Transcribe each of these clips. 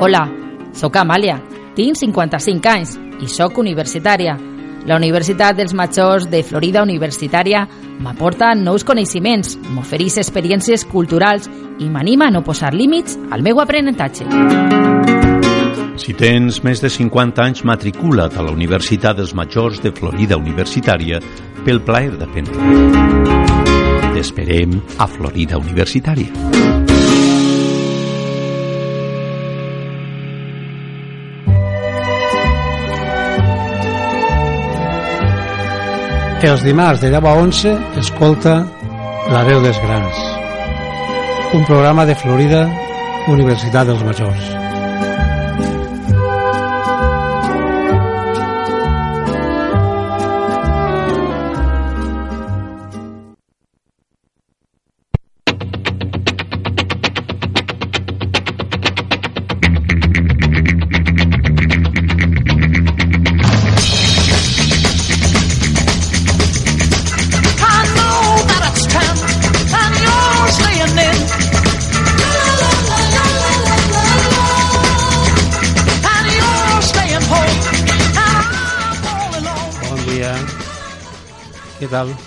Hola, sóc Amàlia, tinc 55 anys i sóc universitària. La Universitat dels Majors de Florida Universitària m'aporta nous coneixements, m'ofereix experiències culturals i m'anima a no posar límits al meu aprenentatge. Si tens més de 50 anys, matricula't a la Universitat dels Majors de Florida Universitària pel plaer d'aprendre. T'esperem a Florida Universitària. Els dimarts de 10 a 11 escolta La veu dels grans, un programa de Florida, Universitat dels Majors.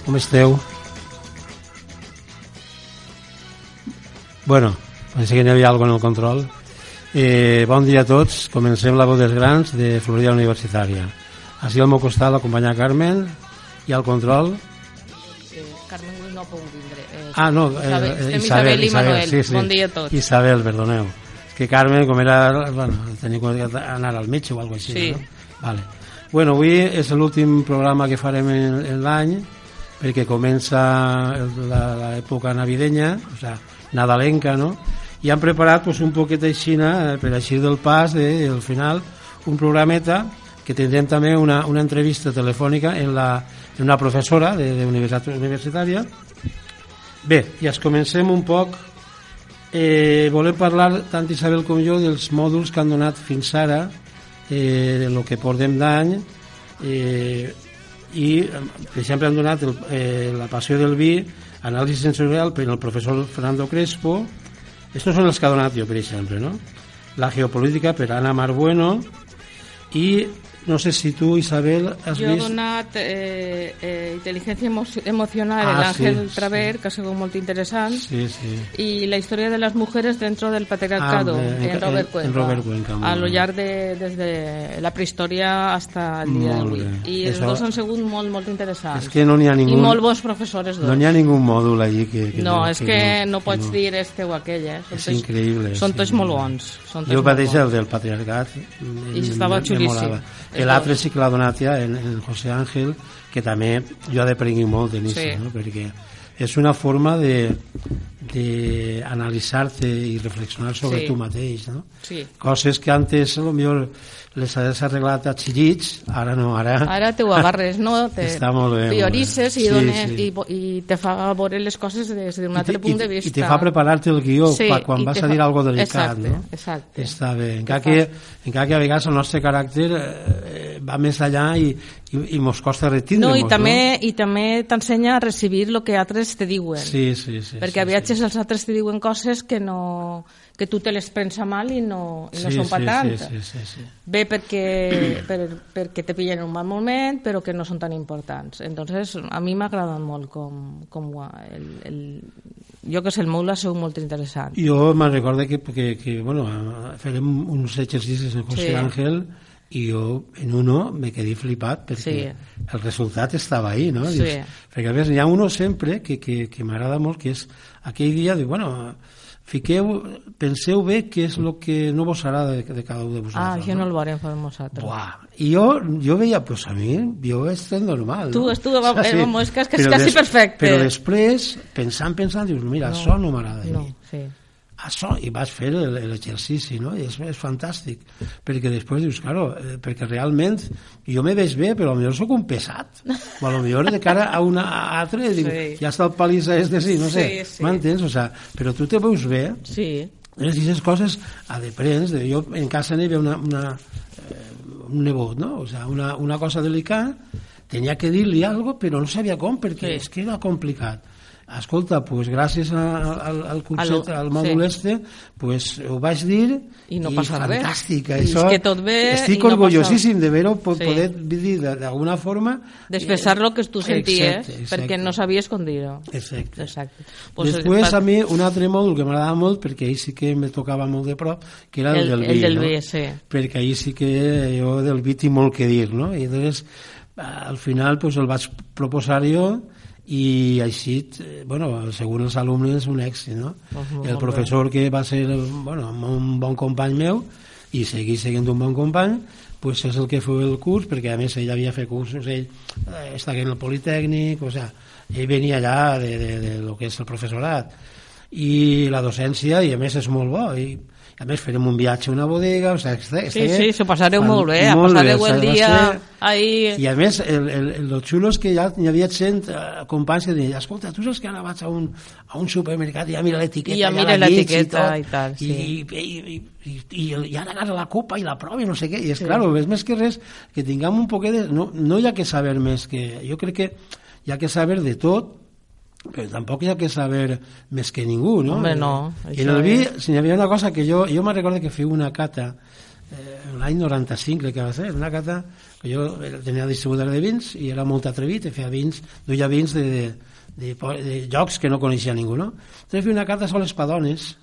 Com esteu? Bueno, pensé que n'hi havia alguna en el control. Eh, bon dia a tots. Comencem la veu dels grans de Florida Universitària. Així al meu costat la companya Carmen i al control... Carmen no ha pogut vindre. Eh, Ah, no, Isabel, eh, estem Isabel i Manuel. sí, sí. Bon dia a tots. Isabel, perdoneu. És que Carmen, com era... Bueno, tenia que anar al metge o alguna cosa així, Sí. no? Vale. Bueno, avui és l'últim programa que farem en, en l'any perquè comença l'època navidenya, o sea, nadalenca, no? I han preparat pues, un poquet així, eh, per així del pas, de, al final, un programeta que tindrem també una, una entrevista telefònica en, la, en una professora de, de universitat universitària Bé, i es comencem un poc eh, volem parlar tant Isabel com jo dels mòduls que han donat fins ara eh, de lo que portem d'any eh, i per exemple han donat el, eh, la passió del vi anàlisi sensorial per el professor Fernando Crespo estos són els que ha donat jo per no? la geopolítica per Ana Marbueno i no sé si tu Isabel has Jo he vist donat eh, eh, intel·ligència emo emocional Ah, el Ángel sí, Traver, que ha sigut molt interessant, sí, sí y la historia de las mujeres dentro del patriarcado Ah, en- en, Robert en- Cuenca, en Robert Cuenca, a lo llarg de, desde la prehistoria hasta el dia d'avui. I els Això- dos han sigut molt, molt interessants. és que no n'hi ha ningú I molt bons professors dos. No n'hi ha ningú mòdul allí que... que no, és que no, que pots dir este o aquell, eh? Són És tots- increïble. Són sí. tots molt bons. Són tots Jo mateix el del patriarcat I estava xulíssim. I l'altre sí que l'ha donat ja en, en José Ángel, que també jo he d'aprendre molt de Sí. sí. no? perquè és una forma de, de analitzar-te i reflexionar sobre Sí. tu mateix, no? Sí. Coses que antes a lo millor les has arreglat a xillits, ara no, ara... Ara te ho agarres, no? Te Està molt bé, priorices i, Sí, dones, sí. I, i te fa veure les coses des d'un altre punt de vista. I te fa preparar-te el guió Sí, pa, quan vas te a dir fa- algo delicat, exacte, no? exacte. Està bé. Encara que, encara que a vegades el nostre caràcter eh, va més allà i, i, i mos costa retindre No, i també, i també t'ensenya a recibir el que altres te diuen. Sí, sí, sí. perquè sí, a viatges els altres te diuen coses que no que tu te les prens a mal i no, i no sí, són per sí, tant. Sí, sí, sí, sí. Bé perquè, per, perquè te pillen en un mal moment, però que no són tan importants. Entonces, a mi m'ha agradat molt com, com el, el, jo que sé, el meu l'ha sigut molt interessant. Jo me'n recordo que, que, que bueno, farem uns exercicis en José Sí. Ángel i jo en uno me quedé flipat perquè Sí. el resultat estava ahí, no? Sí. Dius, perquè a més hi ha uno sempre que, que, que m'agrada molt, que és aquell dia, diu, bueno, fiqueu, penseu bé què és el que no vos agrada de, de cada un de Ah, vosaltres. això no el veurem fer nosaltres. Buah. I jo, jo veia, pues a mi, jo és normal. Tu, no? tu, va- vamos, és que és quasi perfecte. Però després, pensant, pensant, dius, mira, no, això no m'agrada a No, mi. sí. Això, i vas fer l'exercici, no? I és, és fantàstic, perquè després dius, claro, eh, perquè realment jo me veig bé, però potser sóc un pesat. O potser de cara a una a altra, dic, Sí. ja està el palissa este, sí, no sé, Sí, sí. m'entens? O sea, però tu te veus bé, Sí, les aquestes coses a deprens, de, jo en casa n'hi havia una, una, eh, un nebot, no? O sea, una, una cosa delicada, tenia que dir-li algo, però no sabia com, perquè Sí. és que era complicat. Escolta, pues, gràcies a, al, al curset, Al- mòdul sí. este, pues, ho vaig dir I no passa res. fantàstic. I és Això, que tot bé estic i no passa- orgullosíssim de veure po Sí. poder dir de- d'alguna forma... D'expressar lo que tu senties, Exacte, exacte. perquè no sabies com dir-ho. Exacte. Exacte. Pues, Després, a mi, un altre mòdul que m'agradava molt, perquè ahir sí que me tocava molt de prop, que era el, El- del el vi, del no? vi, sí. Perquè ahir sí que jo del vi tinc molt que dir, no? I llavors, al final, pues, el vaig proposar jo i així, eh, bueno, segons els alumnes, un èxit, no? Molt el bé. professor que va ser, bueno, un bon company meu i seguir sent un bon company, pues és el que feu el curs, perquè a més ell havia fet cursos, ell eh, estava en el Politécnic, o sea, ell venia allà de, de, de lo que és el professorat i la docència, i a més és molt bo, i a més farem un viatge a una bodega, o sigui, està, Sí, sí, s'ho passareu molt bé, molt passareu o el dia ahí... i a més, el, el, el, lo xulo és que ja hi havia gent, eh, companys que deien, escolta, tu saps que ara vaig a un, a un supermercat i ja mira l'etiqueta, I ja mira l'etiqueta tot, i tal, sí. I, i, i, i, i, i ara agarra la copa i la prova i no sé què, i és sí. claro, és més que res que tinguem un poquet de... No, no hi ha que saber més que... Jo crec que hi ha que saber de tot, però tampoc hi ha que saber més que ningú, no? Home, no, I això en el vi, és- si hi havia una cosa que jo, jo me recordo que feu una cata eh, l'any 95 crec que va ser, una cata que jo tenia distribuïdor de vins i era molt atrevit, i feia vins, duia vins de, de, de, de jocs que no coneixia ningú, no? Entonces feia una cata soles pa dones,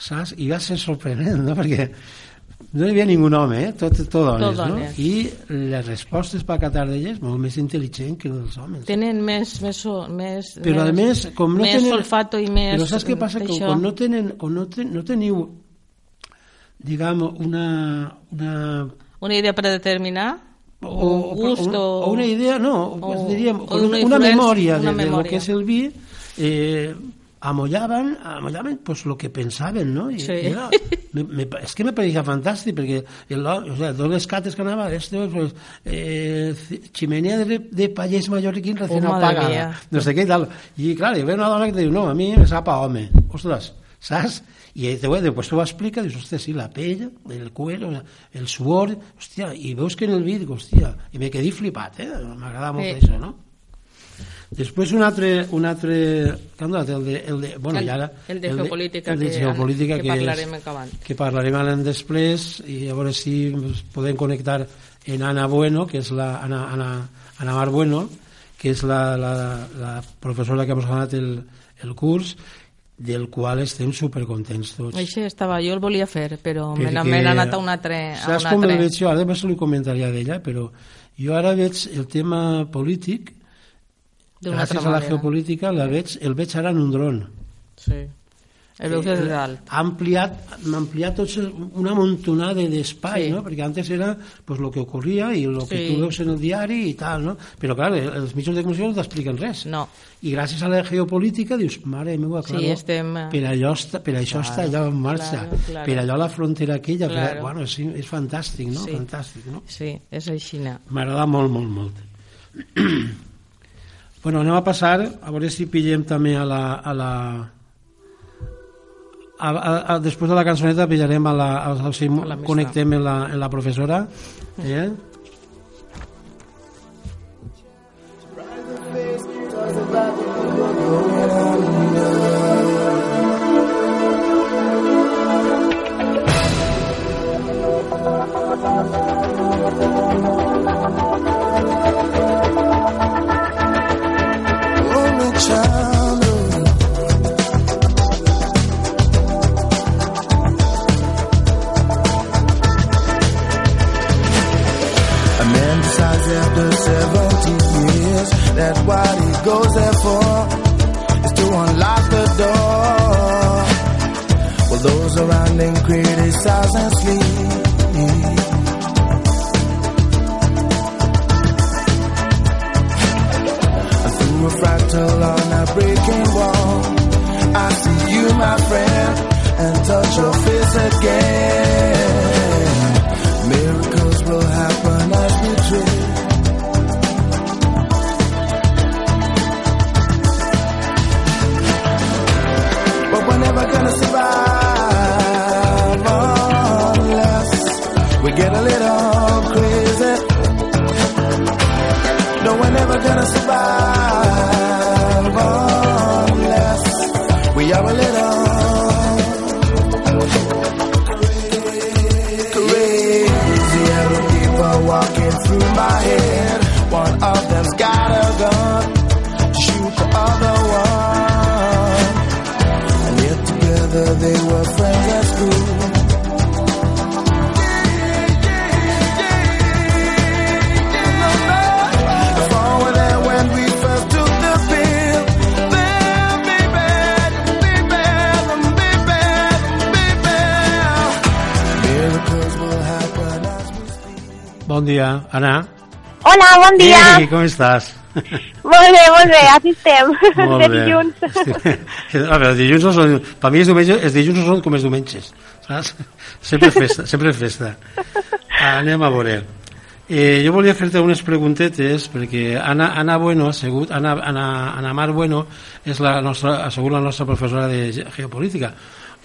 saps? I va ser sorprenent, no? Perquè no hi havia ningú home, eh? tot, tot dones, Tot no? dones. I les respostes per catar d'elles molt més intel·ligent que els homes. Tenen més... més, més Però a més, com no més tenen... olfato i més... Però saps què passa? Que quan no, tenen, quan no, ten, no teniu, diguem, una, una Una idea predeterminada? o, O, gust o, o... una idea, no, o- diríem, o una una, una memòria de, una memòria. que és el vi, eh, amollaven, amollaven pues, lo que pensaven, no? I, Sí. era, me, me, és que me pareixia fantàstic, perquè el, o sea, totes les cates que anava, este, pues, eh, chimenea de, de pallers mallorquín recién Oh, apagada, mía. no sé què i tal. I clar, hi ve una dona que te diu, no, a mi me sap a home. Ostres, saps? I te, després tu ho explica, dius, hòstia, sí, la pell, el cuero, el suor, hòstia, i veus que en el dic, hòstia, i me quedé flipat, eh? M'agrada molt Sí. això, no? Després un altre, un altre donat, el de, el de, bueno, El- i ara, el de geopolítica el de que- geopolítica que que, parlarem és, acabant. que parlarem ara després i a veure si podem connectar en Ana Bueno, que és la Ana, Ana, Ana Mar Bueno, que és la, la, la professora que ha donat el, el curs, del qual estem supercontents tots. Això estava, jo el volia fer, però Perquè- me n'ha anat a un altre... A Saps un com el altre. veig jo? Ara després li comentaria d'ella, però jo ara veig el tema polític, gràcies a la geopolítica, la veig, el veig ara en un dron. Sí. El veus des de dalt. Ha ampliat, m'ha ampliat tots una montonada d'espai, Sí. no? perquè antes era pues, lo que ocorria i lo que Sí. tu veus en el diari i tal, no? però clar, els mitjans de comunicació no t'expliquen res. No. I gràcies a la geopolítica dius, mare meva, Sí, claro, estem, eh, per, allò està, per això està allò en marxa, claro, claro. per allò la frontera aquella, per, Claro. bueno, és, és fantàstic, no? Sí. Fantàstic, no? Sí, és així. M'agrada molt, molt, molt. bueno, anem a passar, a veure si pillem també a la... A la a, a, a, després de la cançoneta pillarem a la, a, a, si A la connectem en la, en la professora eh? Dia, Anna. Hola, bon dia. Ei, com estàs? Molt bé, molt bé, aquí estem. Molt de bé. dilluns. Estic- A veure, els dilluns no són... Per mi els diumenges, els dilluns no són com els diumenges, saps? Sempre festa, sempre festa. Anem a veure. Eh, jo volia fer-te unes preguntetes perquè Anna, Anna Bueno ha sigut, Anna, Anna, Anna Mar Bueno és la nostra, ha sigut la nostra professora de ge- geopolítica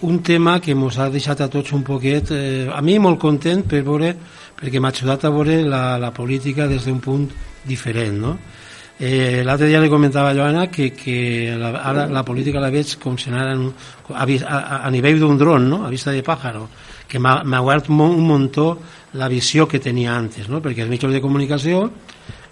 un tema que ens ha deixat a tots un poquet eh, a mi molt content per veure perquè m'ha ajudat a veure la, la política des d'un punt diferent no? Eh, L'altre dia li comentava a Joana que, que la, ara la política la veig com si anara a, a, a nivell d'un dron, no? a vista de pájaro, que m'ha obert un muntó la visió que tenia antes, no? perquè els mitjans de comunicació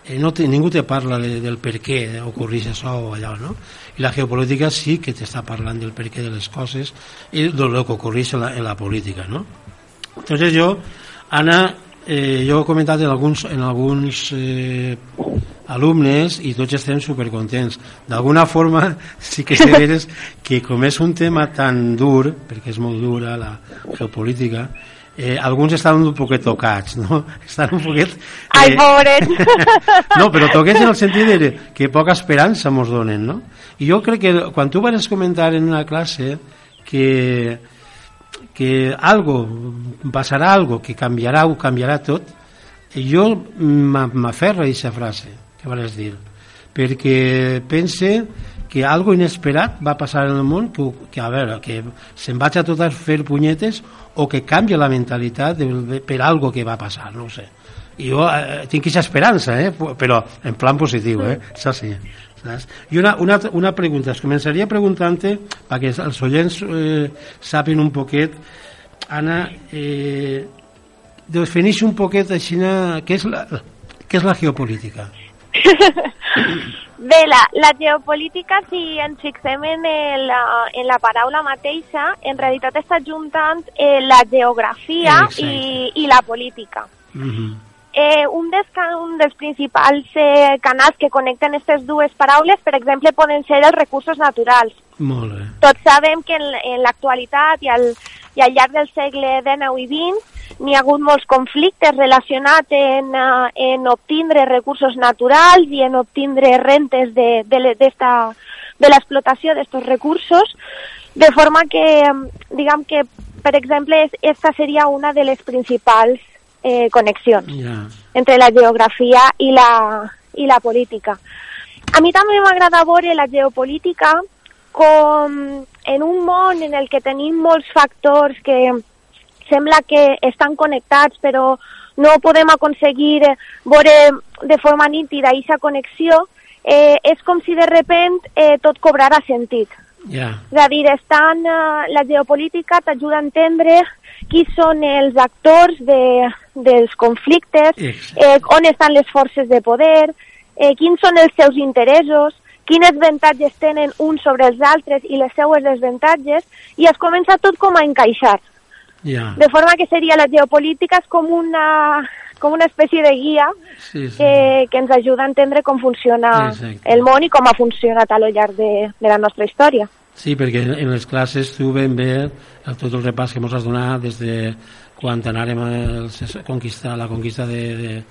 eh, no te, ningú te parla de, del per què ocorreix això o allò, no? I la geopolítica sí que t'està parlant del per què de les coses i del que ocorreix en la, en la política, no? Entonces yo, Ana, eh, jo he comentat en alguns, en alguns eh, alumnes i tots estem supercontents. D'alguna forma sí que és que com és un tema tan dur, perquè és molt dura la geopolítica, eh, alguns estan un poquet tocats, no? Estan un poquet... Ai, pobret. no, però toquets en el sentit de que poca esperança mos donen, no? I jo crec que quan tu vas comentar en una classe que, que algo, passarà algo que canviarà o canviarà tot, jo m'a- m'aferro a aquesta frase que vas dir, perquè pense que algo inesperat va passar en el món que, que a veure, que se'n vaig a tot a fer punyetes o que canvia la mentalitat de, de, per algo que va passar, no ho sé. I jo eh, tinc aquesta esperança, eh? però en plan positiu, eh? això sí. Saps? I una, una, una pregunta, es començaria preguntant-te, perquè els oients eh, sàpin un poquet, Anna, eh, defineix un poquet així què és la, què és la geopolítica. Bé, la, la geopolítica, si ens fixem en, el, eh, en la paraula mateixa, en realitat està juntant eh, la geografia Exacte. i, i la política. Mhm. Eh, un, dels, un dels principals eh, canals que connecten aquestes dues paraules, per exemple, poden ser els recursos naturals. Molt bé. Tots sabem que en, en l'actualitat i, al, i al llarg del segle XIX i XX n'hi ha hagut molts conflictes relacionats en, eh, en obtindre recursos naturals i en obtindre rentes de, de, le- d'esta- de l'explotació d'aquests recursos, de forma que, em, diguem que, per exemple, es- esta seria una de les principals eh, connexions Ja. entre la geografia i la, i la política. A mi també m'agrada veure la geopolítica com en un món en el que tenim molts factors que sembla que estan connectats però no podem aconseguir veure de forma nítida aquesta connexió, eh, és com si de repent eh, tot cobrara sentit. Ja. És a dir, estan, eh, la geopolítica t'ajuda a entendre qui són els actors de, dels conflictes, eh, on estan les forces de poder, eh, quins són els seus interessos, quines avantatges tenen uns sobre els altres i les seues desavantatges, i es comença tot com a encaixar. Ja. De forma que seria la geopolítica és com una, com una espècie de guia Sí, sí. que, que ens ajuda a entendre com funciona Exacte. el món i com ha funcionat a lo llarg de, de la nostra història. Sí, perquè en- les classes tu ben bé tot el repàs que ens has donat des de quan anàrem a conquistar la conquista de, de,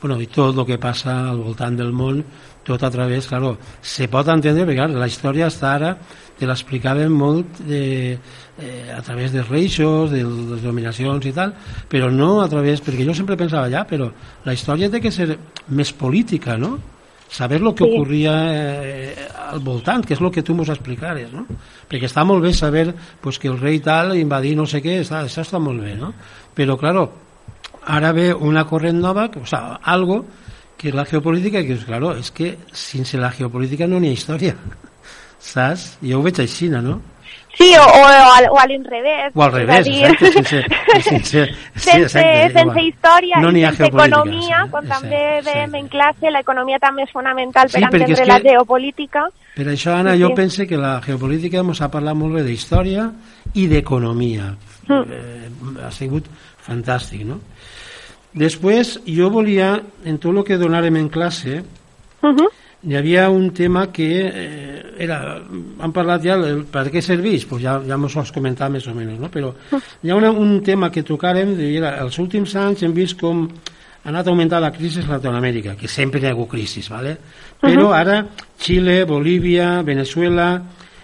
bueno, i tot el que passa al voltant del món, tot a través, claro, se pot entendre, perquè clar, la història està ara, te l'explicaven molt de, eh, a través dels reixos, de les dominacions i tal, però no a través, perquè jo sempre pensava ja, però la història té que ser més política, no? Saber lo que Sí. ocurria eh, al voltant, que és el que tu mos explicares, no? Perquè està molt bé saber pues, que el rei tal invadir no sé què, està, això està molt bé, no? Però, claro, ara ve una corrent nova, o sea, algo que és la geopolítica, que és, claro, és que sense la geopolítica no n'hi ha història, saps? Jo ho veig així, no? Sí, o, o, al- o a l'inrevés. O al revés, dir, exacte, sense- sense- sí, sense, exacte, sense història No i sense economia, sí, quan exacte, també sí. veiem en classe, l'economia també és fonamental per Sí, és entendre que- la geopolítica. Per això, Anna, Sí, jo sí. penso que la geopolítica ens ha parlat molt bé d'història i d'economia. Mm. Eh, ha sigut fantàstic, no? Després, jo volia, en tot el que donarem en classe, Uh -huh. Hi havia un tema que eh, era, han parlat ja el, per què serveix, pues ja, ja mos ho has comentat més o menys, no? però hi ha una, un tema que tocàrem, de, era, els últims anys hem vist com ha anat augmentant la crisi a Latinoamèrica, que sempre hi ha hagut crisi, ¿vale? però ara Xile, Bolívia, Venezuela,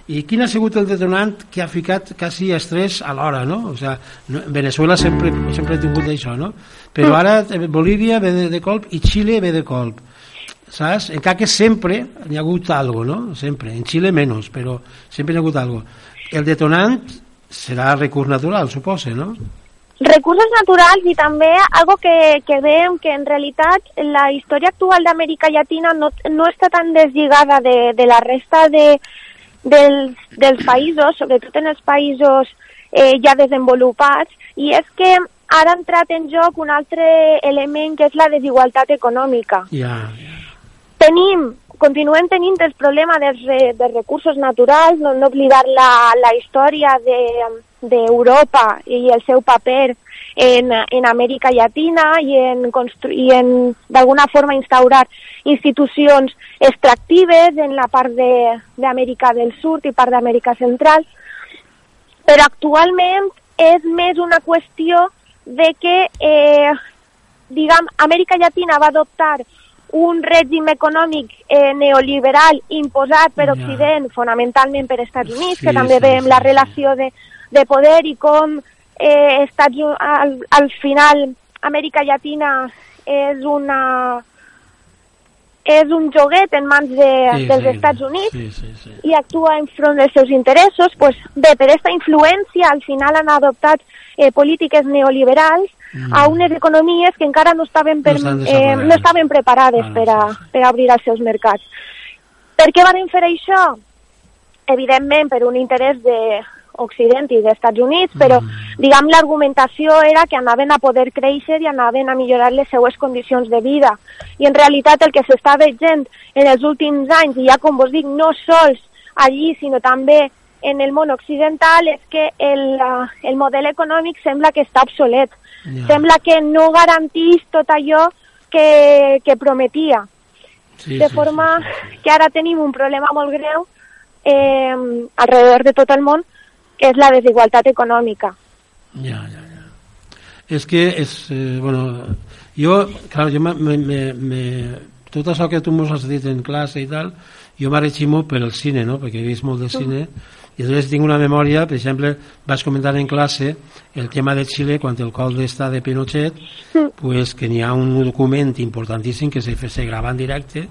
i quin ha sigut el detonant que ha ficat quasi estrès alhora, no? O sea, no, Venezuela sempre, sempre ha tingut això, no? Però ara eh, Bolívia ve de, de colp i Xile ve de colp saps? Encara que sempre hi ha hagut algo, no? Sempre. En Xile menys, però sempre hi ha hagut algo. El detonant serà recurs natural, suposa, no? Recursos naturals i també algo que, que veiem que en realitat la història actual d'Amèrica Llatina no, no està tan deslligada de, de la resta de, dels, dels països, sobretot en els països eh, ja desenvolupats, i és que ara ha entrat en joc un altre element que és la desigualtat econòmica. Ja, ja. Tenim, continuem tenint el problema dels, re, dels recursos naturals, no, no oblidar la, la història de- d'Europa de, i el seu paper en, en Amèrica Llatina i en, en d'alguna forma instaurar institucions extractives en la part de- d'Amèrica del Sud i part d'Amèrica Central, però actualment és més una qüestió de que, eh, diguem, Amèrica Llatina va adoptar un règim econòmic eh, neoliberal imposat per. Occident, fonamentalment per Estats Units, Sí, que també sí, veiem sí, la sí. relació de, de poder i com eh, Estats, al, al final Amèrica Llatina és una és un joguet en mans de, Sí, dels sí, Estats Units Sí, sí, sí. i actua en front dels seus interessos, pues, bé, per aquesta influència al final han adoptat eh, polítiques neoliberals Mm. a unes economies que encara no estaven, per, No eh, no estaven preparades Ah, per, a, sí, sí. per a obrir els seus mercats. Per què van fer això? Evidentment, per un interès de Occident i d'Estats Units, però, Mm. Diguem, l'argumentació era que anaven a poder créixer i anaven a millorar les seues condicions de vida. I en realitat el que s'està veient en els últims anys, i ja com vos dic, no sols allí, sinó també en el món occidental, és que el, eh, el model econòmic sembla que està obsolet. Ja. Sembla que no garantís tot allò que, que prometia. Sí, de sí, forma sí, sí. que ara tenim un problema molt greu eh, alrededor de tot el món, que és la desigualtat econòmica. Ja, ja, ja. És que és, eh, bueno, jo, clar, jo me, me, me, tot això que tu mos has dit en classe i tal, jo m'arreiximo per el cine, no?, perquè he vist molt de cine, i llavors tinc una memòria, per exemple, vaig comentar en classe el tema de Xile, quan el col d'estat de Pinochet, pues, que n'hi ha un document importantíssim que se, se grava en directe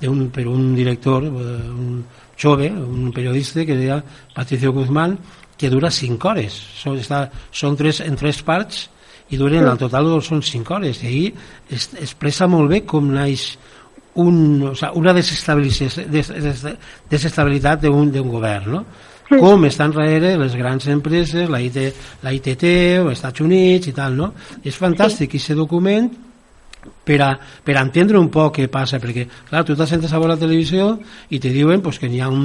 de un, per un director, eh, un jove, un periodista que deia Patricio Guzmán, que dura 5 hores. Són, està, són tres, en tres parts i duren, al total són 5 hores. I ahir es, expressa molt bé com naix un, o sea, una desestabilització- des, des, desestabilitat d'un d'un govern, no? com estan darrere les grans empreses, la, IT, la ITT, o els Estats Units i tal, no? És fantàstic aquest document per a, per a entendre un poc què passa, perquè, clar, tu t'assentes a veure la televisió i te diuen pues, que n'hi ha un,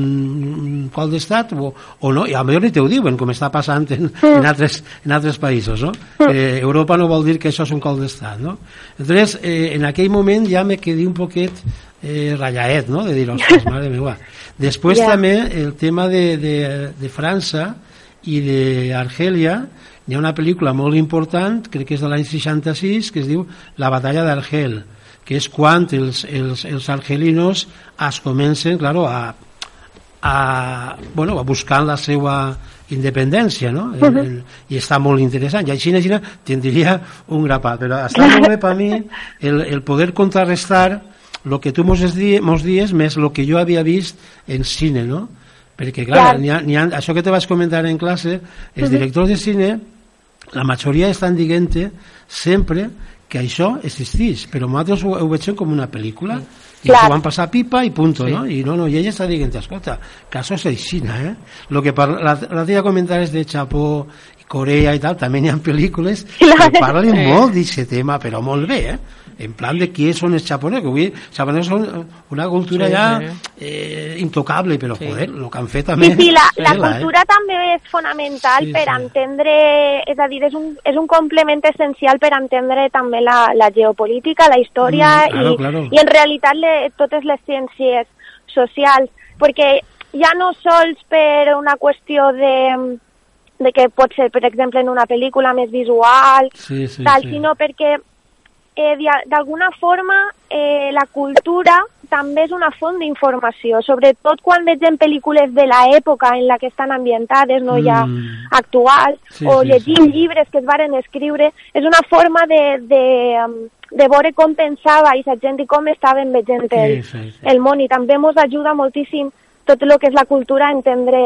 un col d'estat o, o no, i a millor ni te ho diuen, com està passant en, en, altres, en altres països, no? Eh, Europa no vol dir que això és un col d'estat, no? Entonces, eh, en aquell moment ja me quedé un poquet eh, rallaet, no?, de dir, ostres, mare meva. Després Ja. també el tema de, de, de França i d'Argèlia, hi ha una pel·lícula molt important, crec que és de l'any 66, que es diu La batalla d'Argel, que és quan els, els, els argelinos es comencen, claro, a, a, bueno, a buscar la seva independència, no? El, el, I està molt interessant. I així, així tindria un grapat. Però està molt bé per mi el, el poder contrarrestar el que tu mos, di, mos dies més el que jo havia vist en cine, no? Perquè, clar, Clar. ha, ha, això que te vaig comentar en classe, els directors de cine la majoria estan dient sempre que això existeix, però nosaltres ho, ho veiem com una pel·lícula i Clar. s'ho van passar pipa i punto, sí. no? I no, no, i ella està dient, escolta, que això és així, eh? Lo que par... la, la teva comentaris de Japó, Corea i tal, també n'hi ha pel·lícules que parlen molt d'aquest tema, però molt bé, eh? En plan de qui són els japonesos, que avui els japonesos són una cultura Sí, ja sí. eh, intocable, però Sí. joder, el que han fet també... Sí, sí, la, la tela, cultura també és fonamental Sí, per sí. entendre, és a dir, és un, és un complement essencial per entendre també la, la geopolítica, la història Mm, claro, i, claro. i en realitat le, totes les ciències socials, perquè ja no sols per una qüestió de, de que pot ser, per exemple, en una pel·lícula més visual, Sí, sí, tal, sí. sinó perquè eh, d'alguna forma eh, la cultura també és una font d'informació, sobretot quan vegem pel·lícules de l'època en la que estan ambientades, no ja Mm. actuals, Sí, o sí, llegim sí. llibres que es varen escriure, és una forma de, de, um, de veure com pensava i la gent i com estaven veient el, Sí, sí, sí. el món i també ens ajuda moltíssim tot el que és la cultura a entendre,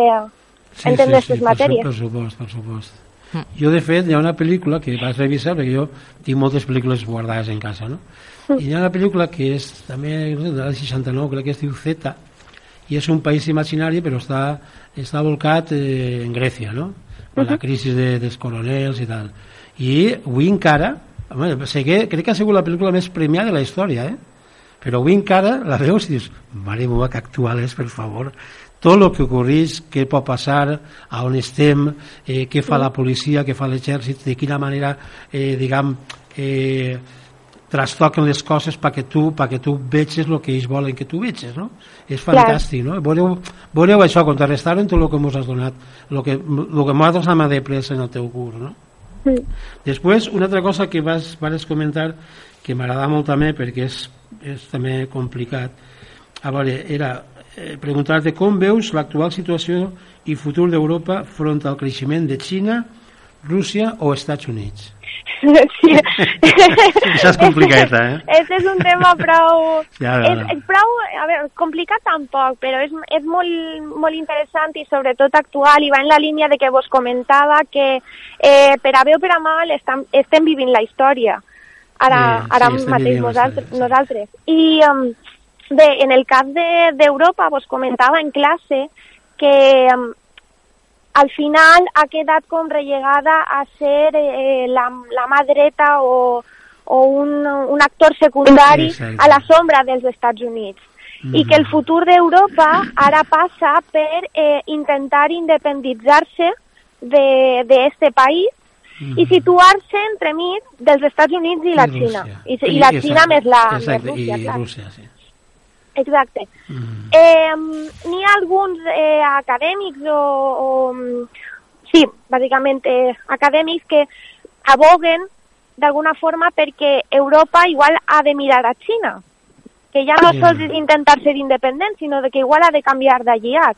entendre aquestes per matèries. Per supost, per supost. Jo, de fet, hi ha una pel·lícula que vaig revisar, perquè jo tinc moltes pel·lícules guardades en casa, no? I hi ha una pel·lícula que és també sé, del 69, crec que es diu Z, i és un país imaginari, però està, està volcat eh, en Grècia, no? Per la crisi de, dels coronels i tal. I avui encara, home, sé que, crec que ha sigut la pel·lícula més premiada de la història, eh? però avui encara la veus i dius, mare meva, que actual és, per favor. Tot el que ocorreix, què pot passar, a on estem, eh, què fa la policia, què fa l'exèrcit, de quina manera, eh, diguem, eh, trastoquen les coses perquè tu, perquè tu veges el que ells volen que tu veges, no? És fantàstic, no? Veureu, veureu això, contrarrestar-ho en tot el que ens has donat, el que, el que nosaltres hem après en el teu curs, no? Després, una altra cosa que vas, vas comentar que m'agrada molt també perquè és, és també complicat a veure, era eh, preguntar-te com veus l'actual situació i futur d'Europa front al creixement de Xina, Rússia o Estats Units. Sí. Això és complicadeta, eh? Este és un tema prou... Ja, ja, ja. és prou, a veure, complicat tampoc, però és, és molt, molt interessant i sobretot actual i va en la línia de que vos comentava que eh, per a bé o per a mal estam, estem vivint la història ara, Sí, sí, ara estem mateix vivint nosaltres. sí. nosaltres. I um, bé, en el cas de- d'Europa vos comentava en classe que um, al final ha quedat com rellegada a ser eh, la, la mà dreta o, o un, un actor secundari Exacte. a la sombra dels Estats Units. I que el futur d'Europa ara passa per eh, intentar independitzar-se de, de este país i situar-se entremig dels Estats Units i la I Xina. Rússia. I, i la Xina més la més exacte, Rússia, i clar. Rússia, sí. Exacte. Mm. Eh, N'hi ha alguns eh, acadèmics o, o... Sí, bàsicament eh, acadèmics que aboguen d'alguna forma perquè Europa igual ha de mirar a Xina, que ja no sols és intentar ser independent, sinó de que igual ha de canviar d'alliat.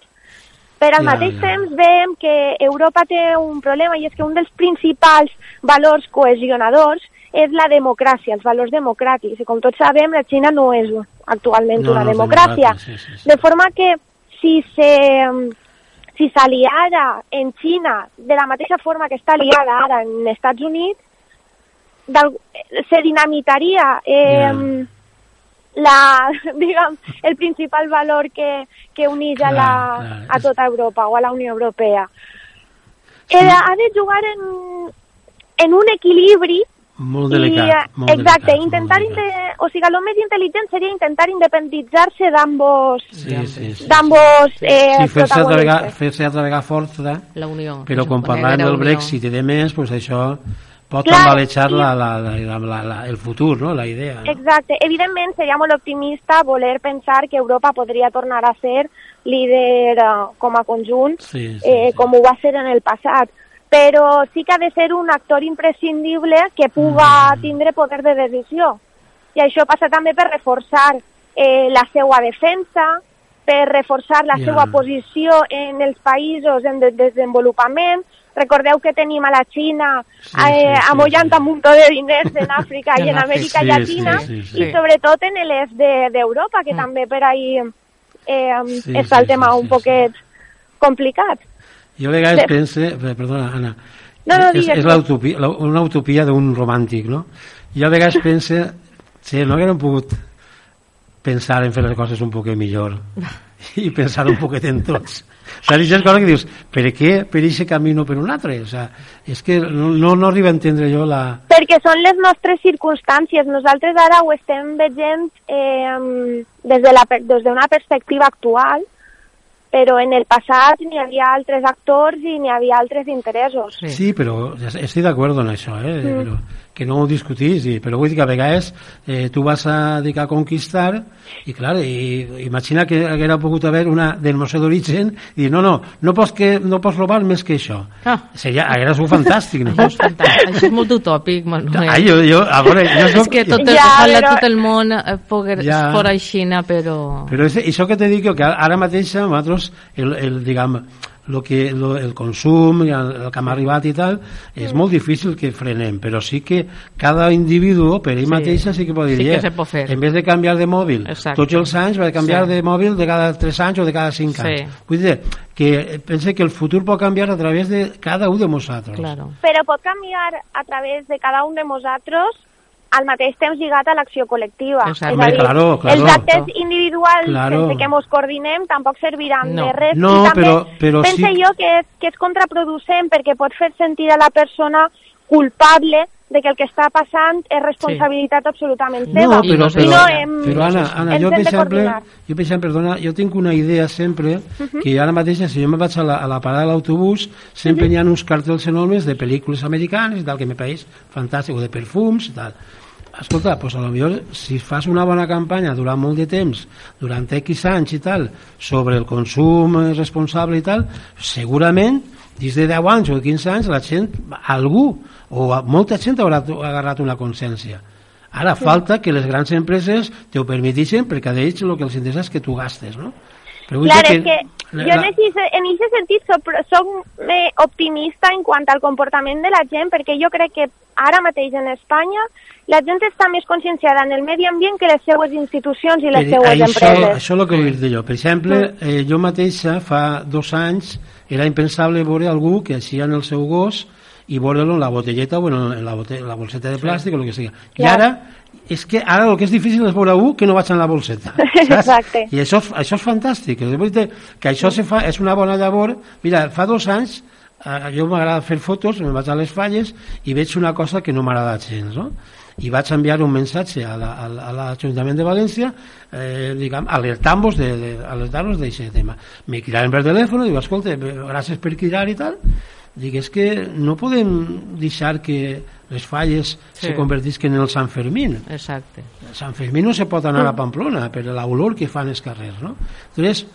Però al mateix temps veiem que Europa té un problema i és que un dels principals valors cohesionadors és la democràcia, els valors democràtics. I com tots sabem, la Xina no és actualment No, una no democràcia. sí, sí, sí. De forma que si se si s'aliara en Xina de la mateixa forma que està aliada ara en Estats Units, se dinamitaria eh, Ja. la, diguem, el principal valor que, que uneix a, la, Clar, a tota Europa o a la Unió Europea. Sí. Eh, ha de jugar en, en un equilibri Molt i, delicat. eh, molt exacte, delicat, intentar, molt delicat. o sigui, el més intel·ligent seria intentar independitzar-se d'ambos Sí, sí, sí. d'ambos eh, Sí, fer-se altra vegada, fer altra vegada força, La Unió. però quan parlàvem del Brexit i de més, pues això pot Clar, tambalejar sí. la, la, la, la, la, el futur, no? la idea. No? Exacte. Evidentment, seria molt optimista voler pensar que Europa podria tornar a ser líder eh, com a conjunt, Sí, sí, eh, sí. com ho va ser en el passat. Però sí que ha de ser un actor imprescindible que puga Mm. tindre poder de decisió. I això passa també per reforçar eh, la seva defensa, per reforçar la Ja. seva posició en els països en de desenvolupament. Recordeu que tenim a la Xina Sí, eh, sí, sí, amollant sí. un muntó de diners en Àfrica i en Amèrica Sí, Llatina sí, sí, sí. i sobretot en l'est de- d'Europa, que també per ahí eh, Sí, està sí, el tema sí, un sí, poquet complicat. Jo a vegades Sí. pense, eh, perdona, Anna, No, no, és, és l'utopia, la- una utopia d'un romàntic, no? Jo a vegades pense, sí, no haguérem pogut pensar en fer les coses un poc millor i pensar un poquet en tots. O sigui, és cosa que dius, per què per aquest camí no per un altre? O sigui, és que no, no, no arriba a entendre jo la... Perquè són les nostres circumstàncies. Nosaltres ara ho estem veient eh, des de la des d'una perspectiva actual, però en el passat n'hi havia altres actors i n'hi havia altres interessos. Sí. Sí, però estic d'acord en això, eh? Mm. però que no ho discutís, però vull dir que a vegades eh, tu vas a, dic, a conquistar i clar, i, imagina que haguera pogut haver una del Museu d'Origen i dir, no, no, no pots, que, no pots robar més que això. Ah. Seria, haguera sigut fantàstic, no? Això és fantàstic. Això és molt utòpic, Manuel. Ai, jo, jo, a veure, jo és soc, que tot el, Ja, ojalà però- tot el món eh, pogués Ja. ja. fora aixina, però... Però és, això que te dic jo, que ara mateix nosaltres, el, el, diguem, lo que, lo, el consum, el, el que hem arribat i tal, és molt difícil que frenem, però sí que cada individu, per ell Sí. mateixa, sí que pot dir, Sí que "Eh, se pot fer." en vez de canviar de mòbil Exacte. tots els anys, va a canviar Sí. de mòbil de cada 3 anys o de cada 5 Sí. anys. Vull dir, que pense que el futur pot canviar a través de cada un de nosaltres. Claro. Però pot canviar a través de cada un de nosaltres al mateix temps lligat a l'acció col·lectiva. Exacte. És a dir, claro, claro. els actes individuals Claro. sense que ens coordinem tampoc serviran No. de res. No, I també però- però pense sí- jo que és, que és contraproducent perquè pot fer sentir a la persona culpable de que el que està passant és responsabilitat absolutament seva. No, però, però, no hem, però Anna, Anna jo, per exemple, jo, per exemple, perdona, jo tinc una idea sempre, que ara mateix, si jo me vaig a la, a la parada de l'autobús, sempre hi ha uns cartells enormes de pel·lícules americanes tal, que me pareix fantàstic, o de perfums i tal. Escolta, pues a lo millor si fas una bona campanya durant molt de temps, durant X anys i tal, sobre el consum responsable i tal, segurament dins de 10 anys o de 15 anys la gent, algú o molta gent haurà agarrat una consciència. Ara falta que les grans empreses te ho permetixen perquè a ells el que els interessa és que tu gastes, no? Però Clar, dir és que jo la- en aquest sentit soc, soc eh, optimista en quant al comportament de la gent perquè jo crec que ara mateix en Espanya la gent està més conscienciada en el medi ambient que les seues institucions i les seues això, empreses. això és el que vull dir jo. Per exemple, eh, jo mateixa fa dos anys era impensable veure algú que aixia en el seu gos i veure-lo en la botelleta o en la, bote, la bolseta de plàstic o el que sigui. I Clar. ara, és que ara el que és difícil és veure algú que no vaig en la bolseta. saps? Exacte. I això, això és fantàstic. A que això se fa, és una bona llavor. Mira, fa dos anys eh, jo m'agrada fer fotos, me vaig a les falles i veig una cosa que no m'agrada gens, no? i vaig enviar un missatge a la- a la- a l'Ajuntament de València eh, diguem, alertant-vos d'aquest tema. Me cridaren per telèfon i dic, escolta, eh, gràcies per cridar i tal, dic, és que no podem deixar que les falles Sí. se convertisquen en el Sant Fermín. Exacte. A Sant Fermín no se pot anar a Pamplona per l'olor que fan els carrers, no? Entonces,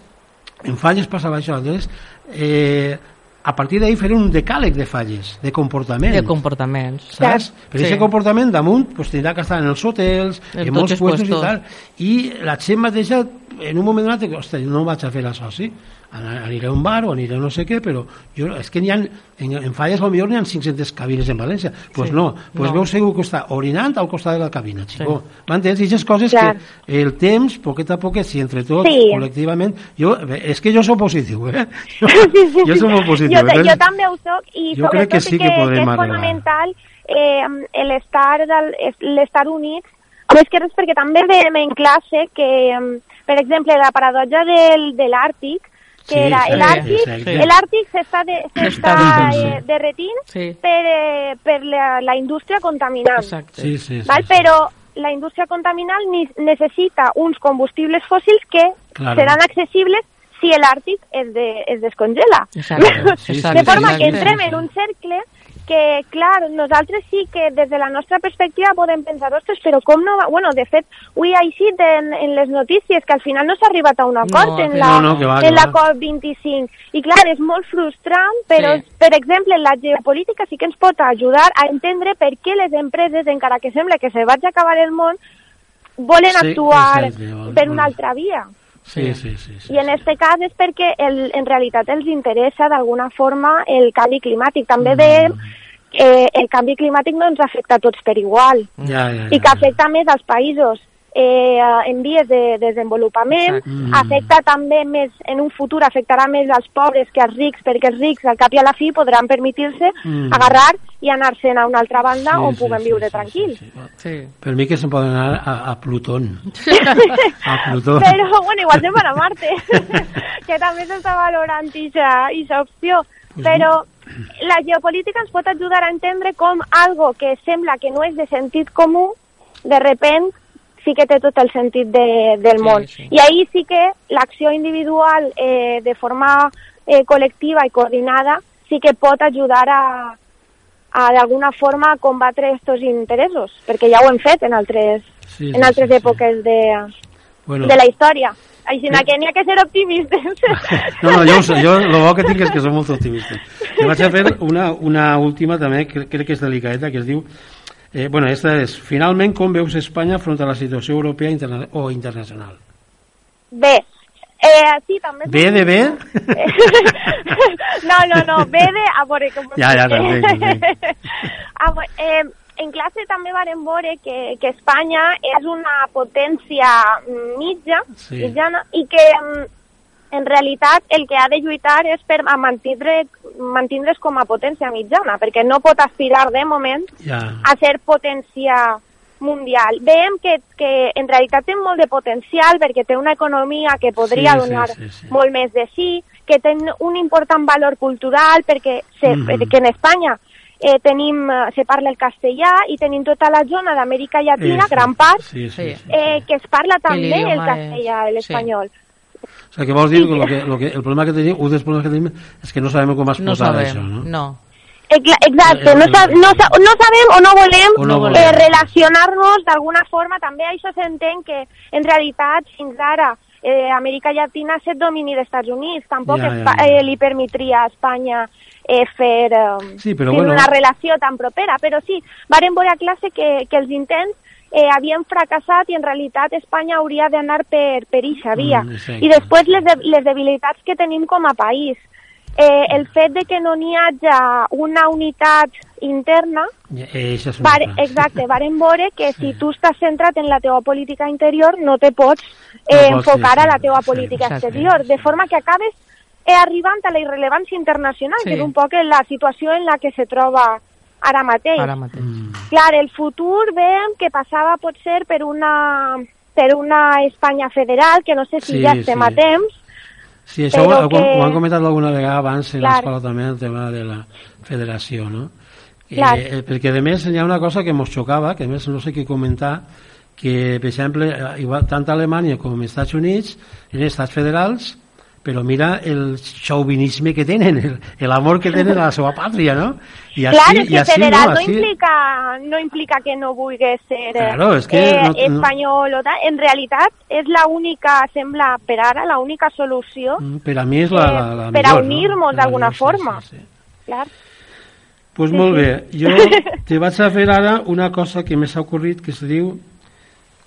en falles passava això. Entonces, eh, a partir d'ahí faré un decàleg de falles, de comportament. De comportaments. saps? Per Sí. aquest comportament damunt pues, tindrà que estar en els hotels, En en, molts puestos i tal. I la gent mateixa, en un moment dic, ostres, no vaig a fer això, sí? Aniré a un bar o aniré a no sé què, però jo, és que n'hi ha, en, en falles potser n'hi ha 500 cabines en València. Doncs pues Sí. no, pues No. veus segur que està orinant al costat de la cabina, xico. M'entens? I aquestes coses Clar. que el temps, poquet a poquet, si entre tots, Sí. col·lectivament... Jo, és que jo soc positiu, eh? Jo, Sí, sí, jo sí. soc molt positiu. Jo, entonces- jo també ho soc i jo crec que sí que podrem és arribar. fonamental eh, l'estar units més que res perquè també veiem en classe que, em, per exemple, la paradoja del, de l'Àrtic, que Sí, era sí, el Àrtic, exacte. el Àrtic s'està de, sí. eh, derretint Sí. per, eh, per la, la indústria contaminant. Exacte. Sí, sí, sí, Val? sí. Però la indústria contaminant necessita uns combustibles fòssils que Claro. seran accessibles si l'Àrtic es, de, es descongela. Exacte. Sí, sí, Exacte. de forma sí, que sí, entrem sí. en un cercle que, clar, nosaltres sí que des de la nostra perspectiva podem pensar, ostres, però com no va... Bueno, de fet, avui ha eixit en, en les notícies que al final no s'ha arribat a un acord No, en la, no, no, que va, que en la va. COP25. I clar, és molt frustrant, però, Sí. per exemple, la geopolítica sí que ens pot ajudar a entendre per què les empreses, encara que sembla que se vaig acabar el món, volen Sí, actuar exacte, per una altra via. Sí, sí, sí. sí, I en este cas és perquè el, en realitat els interessa d'alguna forma el canvi climàtic. També Mm. veiem que el canvi climàtic no ens afecta a tots per igual Ja, ja, ja, i que afecta més als països eh, en vies de desenvolupament, Exacte. Mm. afecta també més, en un futur afectarà més als pobres que als rics, perquè els rics al cap i a la fi podran permetir-se Mm. agarrar i anar-se'n a una altra banda Sí, on sí, puguen sí, viure sí, tranquils. sí, sí. Sí. Per mi que se'n poden anar a, a Plutón. a Plutón. Però, bueno, igual se'n van a Marte, que també s'està valorant aquesta opció. Però la geopolítica ens pot ajudar a entendre com algo que sembla que no és de sentit comú, de repent sí que té tot el sentit de, del Sí, món. sí. I ahí sí que l'acció individual eh, de forma eh, col·lectiva i coordinada sí que pot ajudar a, a d'alguna forma a combatre aquests interessos, perquè ja ho hem fet en altres, Sí, sí, en altres sí, sí. èpoques de, Bueno, de la història. Així que n'hi ha que ser optimistes. no, no, jo, jo el bo que tinc és que som molt optimistes. I vaig a fer una, una última també, que crec que és delicadeta, que es diu... Eh, bueno, esta és, finalment, com veus Espanya front a la situació europea interna o internacional? Bé, eh, sí, també... és B de B? no, no, no, B de... A veure, com... Ja, ja, t'entenc. a veure, eh, en classe també varen veure que, que Espanya és una potència mm, mitja, Sí. mitjana, i que mm, en realitat el que ha de lluitar és per mantindre, mantindre's com a potència mitjana, perquè no pot aspirar de moment Ja. a ser potència mundial. Veiem que, que en realitat té molt de potencial perquè té una economia que podria Sí, sí, donar sí, sí. molt més de sí, que té un important valor cultural perquè, se, Mhm. perquè en Espanya eh, tenim, eh, se parla el castellà i tenim tota la zona d'Amèrica Llatina, Sí, sí. gran part, Sí, sí, Sí. sí. eh, que es parla també el castellà, l'espanyol. O sigui, que vols dir que, lo que, lo que el problema que tenim, un dels problemes que tenim és que no sabem com No explotar sabem, això, no? no. Ex- Exacte, Eh, no, eh, sa no, sa no sabem o no volem, O no eh, volem. relacionar-nos d'alguna forma. També això s'entén que, en realitat, fins ara, eh, Amèrica Llatina ha estat domini dels Estats Units. Tampoc Ja, ja, ja. Eh, li permetria a Espanya eh, fer, eh, Sí, però bueno. una relació tan propera. Però sí, varen veure a classe que, que els intents eh, havien fracassat i en realitat Espanya hauria d'anar per, per eixa via. Mm, exacte. I després les, de, les debilitats que tenim com a país. Eh, el fet de que no n'hi hagi una unitat interna, eh, això és altra. exacte, varen veure que si tu estàs centrat en la teva política interior no te pots No eh, pots, enfocar sí, a la sí, teva sí, política exacte. exterior, de forma que acabes eh, arribant a la irrellevància internacional, Sí. que és un poc la situació en la que se troba ara mateix. Ara mateix. Mm. Clar, el futur veiem que passava potser per una per una Espanya federal, que no sé si Sí, ja estem sí. a temps, Sí, això ho, que- ho han comentat alguna vegada abans en l'escola també, el tema de la federació, no? Clar. Eh, perquè, a més, hi ha una cosa que ens xocava, que a més no sé què comentar, que, per exemple, eh, igual, tant Alemanya com els Estats Units eren estats federals, però mira el chauvinisme que tenen, el, el amor que tenen a la seva pàtria, no? I així, Clar, és i que així federal no, no, així... implica, no implica que no vulgui ser Claro, és que eh, no- no- espanyol o tal. En realitat, és la única, sembla per ara, la única solució Mm, Per a mi és la, la, la eh, per a millor, unir-nos no? Per d'alguna forma. Sí, sí. Clar. Pues Sí, molt sí. bé. Jo te vaig a fer ara una cosa que m'ha ocorrit que es diu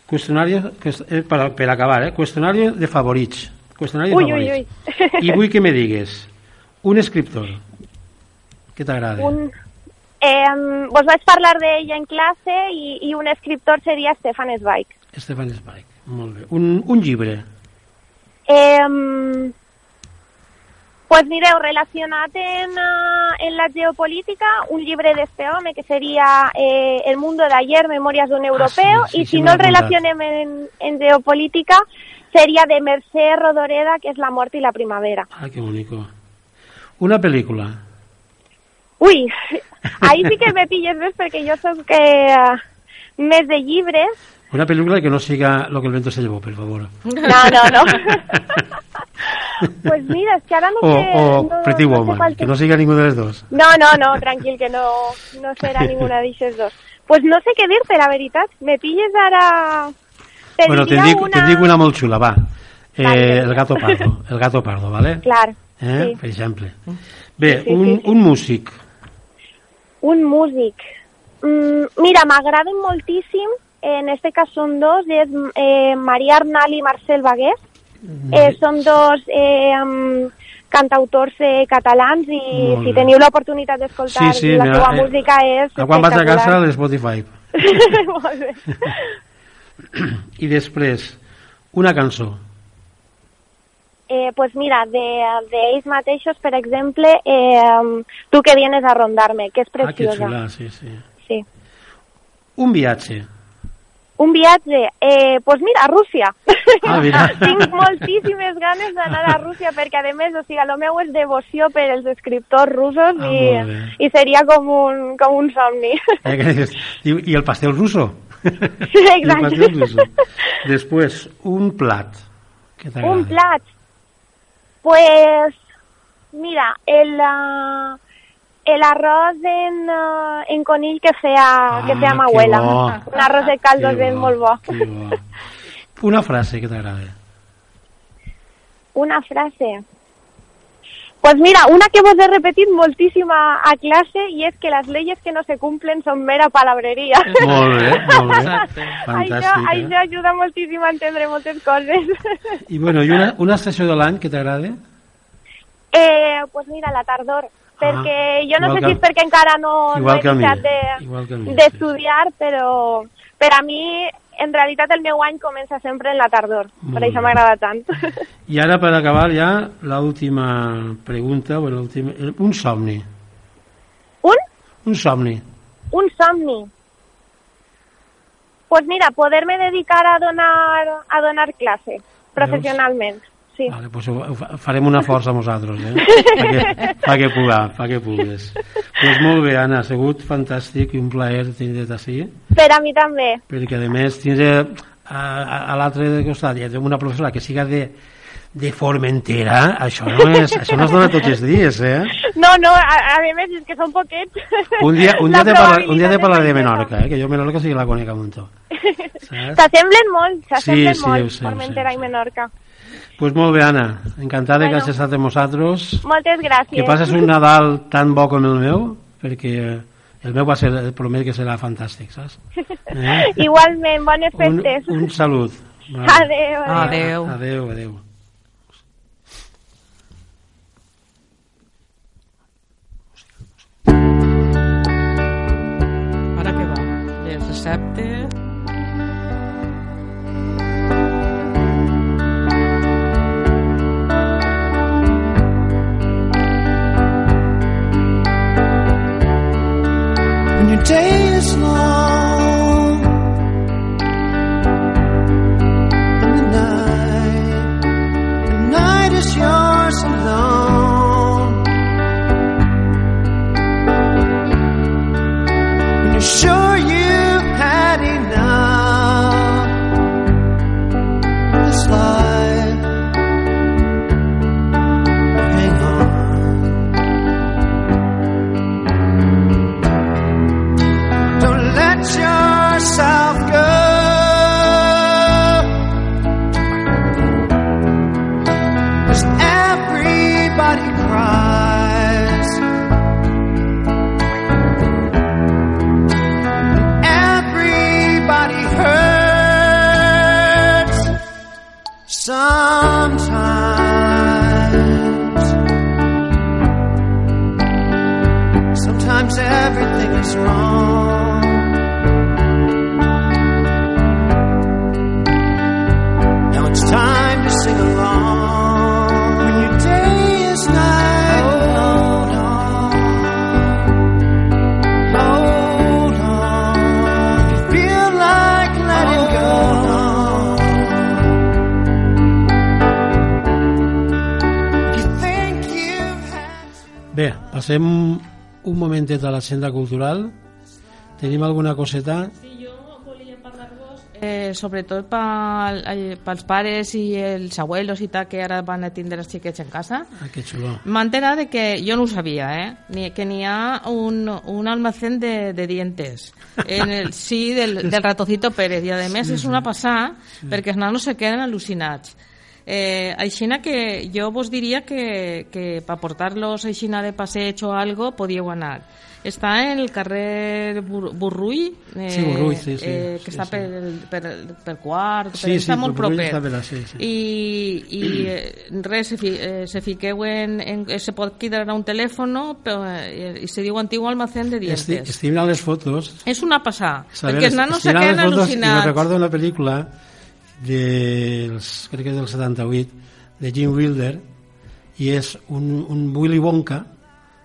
qüestionari, eh, per, per acabar, eh? qüestionari de favorits. Qüestionari de Ui, ui, ui. I vull que me digues un escriptor que t'agrada. Un, eh, vos vaig parlar d'ell en classe i, i un escriptor seria Stefan Zweig. Stefan Zweig. Molt bé. Un, un llibre. Eh, pues mireu, relacionat en, en la geopolítica, un llibre d'este home que seria eh, El mundo de ayer, Memorias de un europeo, Ah, sí, sí, i si no el relacionem en, en geopolítica, seria de Mercè Rodoreda, que és La mort i la primavera. Ah, que bonico. Una pel·lícula. Ui, ahí sí que me pilles més perquè jo soc eh, més de llibres. Una pel·lícula que no siga lo que el vento se llevó, per favor. No, no, no. pues mira, es que ara no O, sé... o no, Pretty no sé Woman, qual que no siga ningú de les dos. No, no, no, tranquil, que no, no serà ninguna d'aixes dos. Pues no sé què dir-te, la veritat. Me pilles ara... Te bueno, te'n diria dic, una... te'n dic una molt xula, va. Eh, el gato pardo, el gato pardo, ¿vale? Clar, Eh? sí. Per exemple. Bé, Sí, sí, un, sí, sí. un músic. Un músic. Mm, mira, m'agraden moltíssim, en este cas són dos, és eh, Maria Arnal i Marcel Bagués. Eh, són dos eh, cantautors eh, catalans i si teniu l'oportunitat d'escoltar Sí, sí, la mira, seva eh, música és A quan vaig a casa, espectacular. l'Spotify. Molt bé. I després, una cançó. Eh, pues mira, de, de ells mateixos, per exemple, eh, Tu que vienes a rondarme, que és Ah, que preciosa. xula, sí, sí. sí. Un viatge. Un viatge, eh, pues mira, a Rússia. Ah, mira. Tinc moltíssimes ganes d'anar a Rússia perquè, a més, o sigui, el meu és devoció per els escriptors russos Ah, i, i seria com un, com un somni. Eh, diu, I el pastel ruso. Sí, I el exacte. pastel ruso. Després, un plat. Que. Un plat. Pues, mira, el, ah, el arroz en, ah, en conill que feia, que feia ma Ah, abuela. bo. Un arroz de caldos Que ben molt bo. bo. Una frase que t'agrada. Una frase. Pues mira, una que vos he repetit moltíssim a, a clase i és que les leyes que no se cumplen són mera palabreria. Molt bé, molt bé. Això, Fantàstic. això Eh? ajuda moltíssim a entendre moltes coses. I, bueno, i una, una estació de l'any que t'agrada? Eh, pues mira, la tardor, perquè jo no sé que- si és perquè encara no, no he deixat mi, de- sí. d'estudiar, però per a mi, en realitat, el meu any comença sempre en la tardor. Molt per això m'agrada tant. I ara, per acabar, ja, l'última pregunta, bueno, un somni. Un? Un somni. Un somni. Pues mira, poder-me dedicar a donar, a donar clase professionalment. Sí. Vale, pues farem una força a nosaltres, eh? Fa que, fa que puga, fa que pugues. Pues molt bé, Anna, ha sigut fantàstic i un plaer tindre't així, Per a mi també. perquè a més tindre a, a, a l'altre costat ja una professora que siga de, de Formentera, això no, és, això no es dona tots els dies, eh? No, no, a, a més és que són poquets. Un dia, un dia, te, parla, un dia te parlaré de Menorca, eh? que jo Menorca sí que la conec a muntó. S'assemblen molt, s'assemblen Sí, sí, molt, sé, Formentera sé, i Menorca. Pues molt bé, Anna, encantada que Bueno. hagis estat amb nosaltres. Moltes gràcies. Que passes un Nadal tan bo com el meu, perquè el meu va ser, promet que serà fantàstic, saps? Eh? Igualment, bones Un, festes. un salut. Adéu, adéu. Adéu. Adéu, adéu. Ara què va? Les receptes... day passem un momentet a l'agenda cultural. Tenim alguna coseta? Eh, sobretot pel, eh, pels pares i els abuelos i tal que ara van a tindre els xiquets en casa Ah, que xulo. m'he de que jo no ho sabia eh? Ni, que n'hi ha un, un almacén de, de dientes en el sí del, del Ratocito Pérez i a més és una passada perquè els nanos se queden al·lucinats Eh, aixina que jo vos diria que, que per portar-los aixina de passeig o algo podíeu anar. Està en el carrer Bur Burrull, eh, Sí, Burrull, sí, sí, eh, que sí, està sí. per, per, per quart, Sí, per, està sí, molt proper. està là, sí, sí. I, i eh, res, se, fi, eh, se fiqueu en, en, se pot cridar a un telèfon però, eh, i se diu antiguo almacén de dientes. Estic, estic mirant les fotos És una passada, perquè els nanos se queden fotos I me al·lucinats. recordo una pel·lícula dels, crec que del 78 de Jim Wilder i és un, un Willy Wonka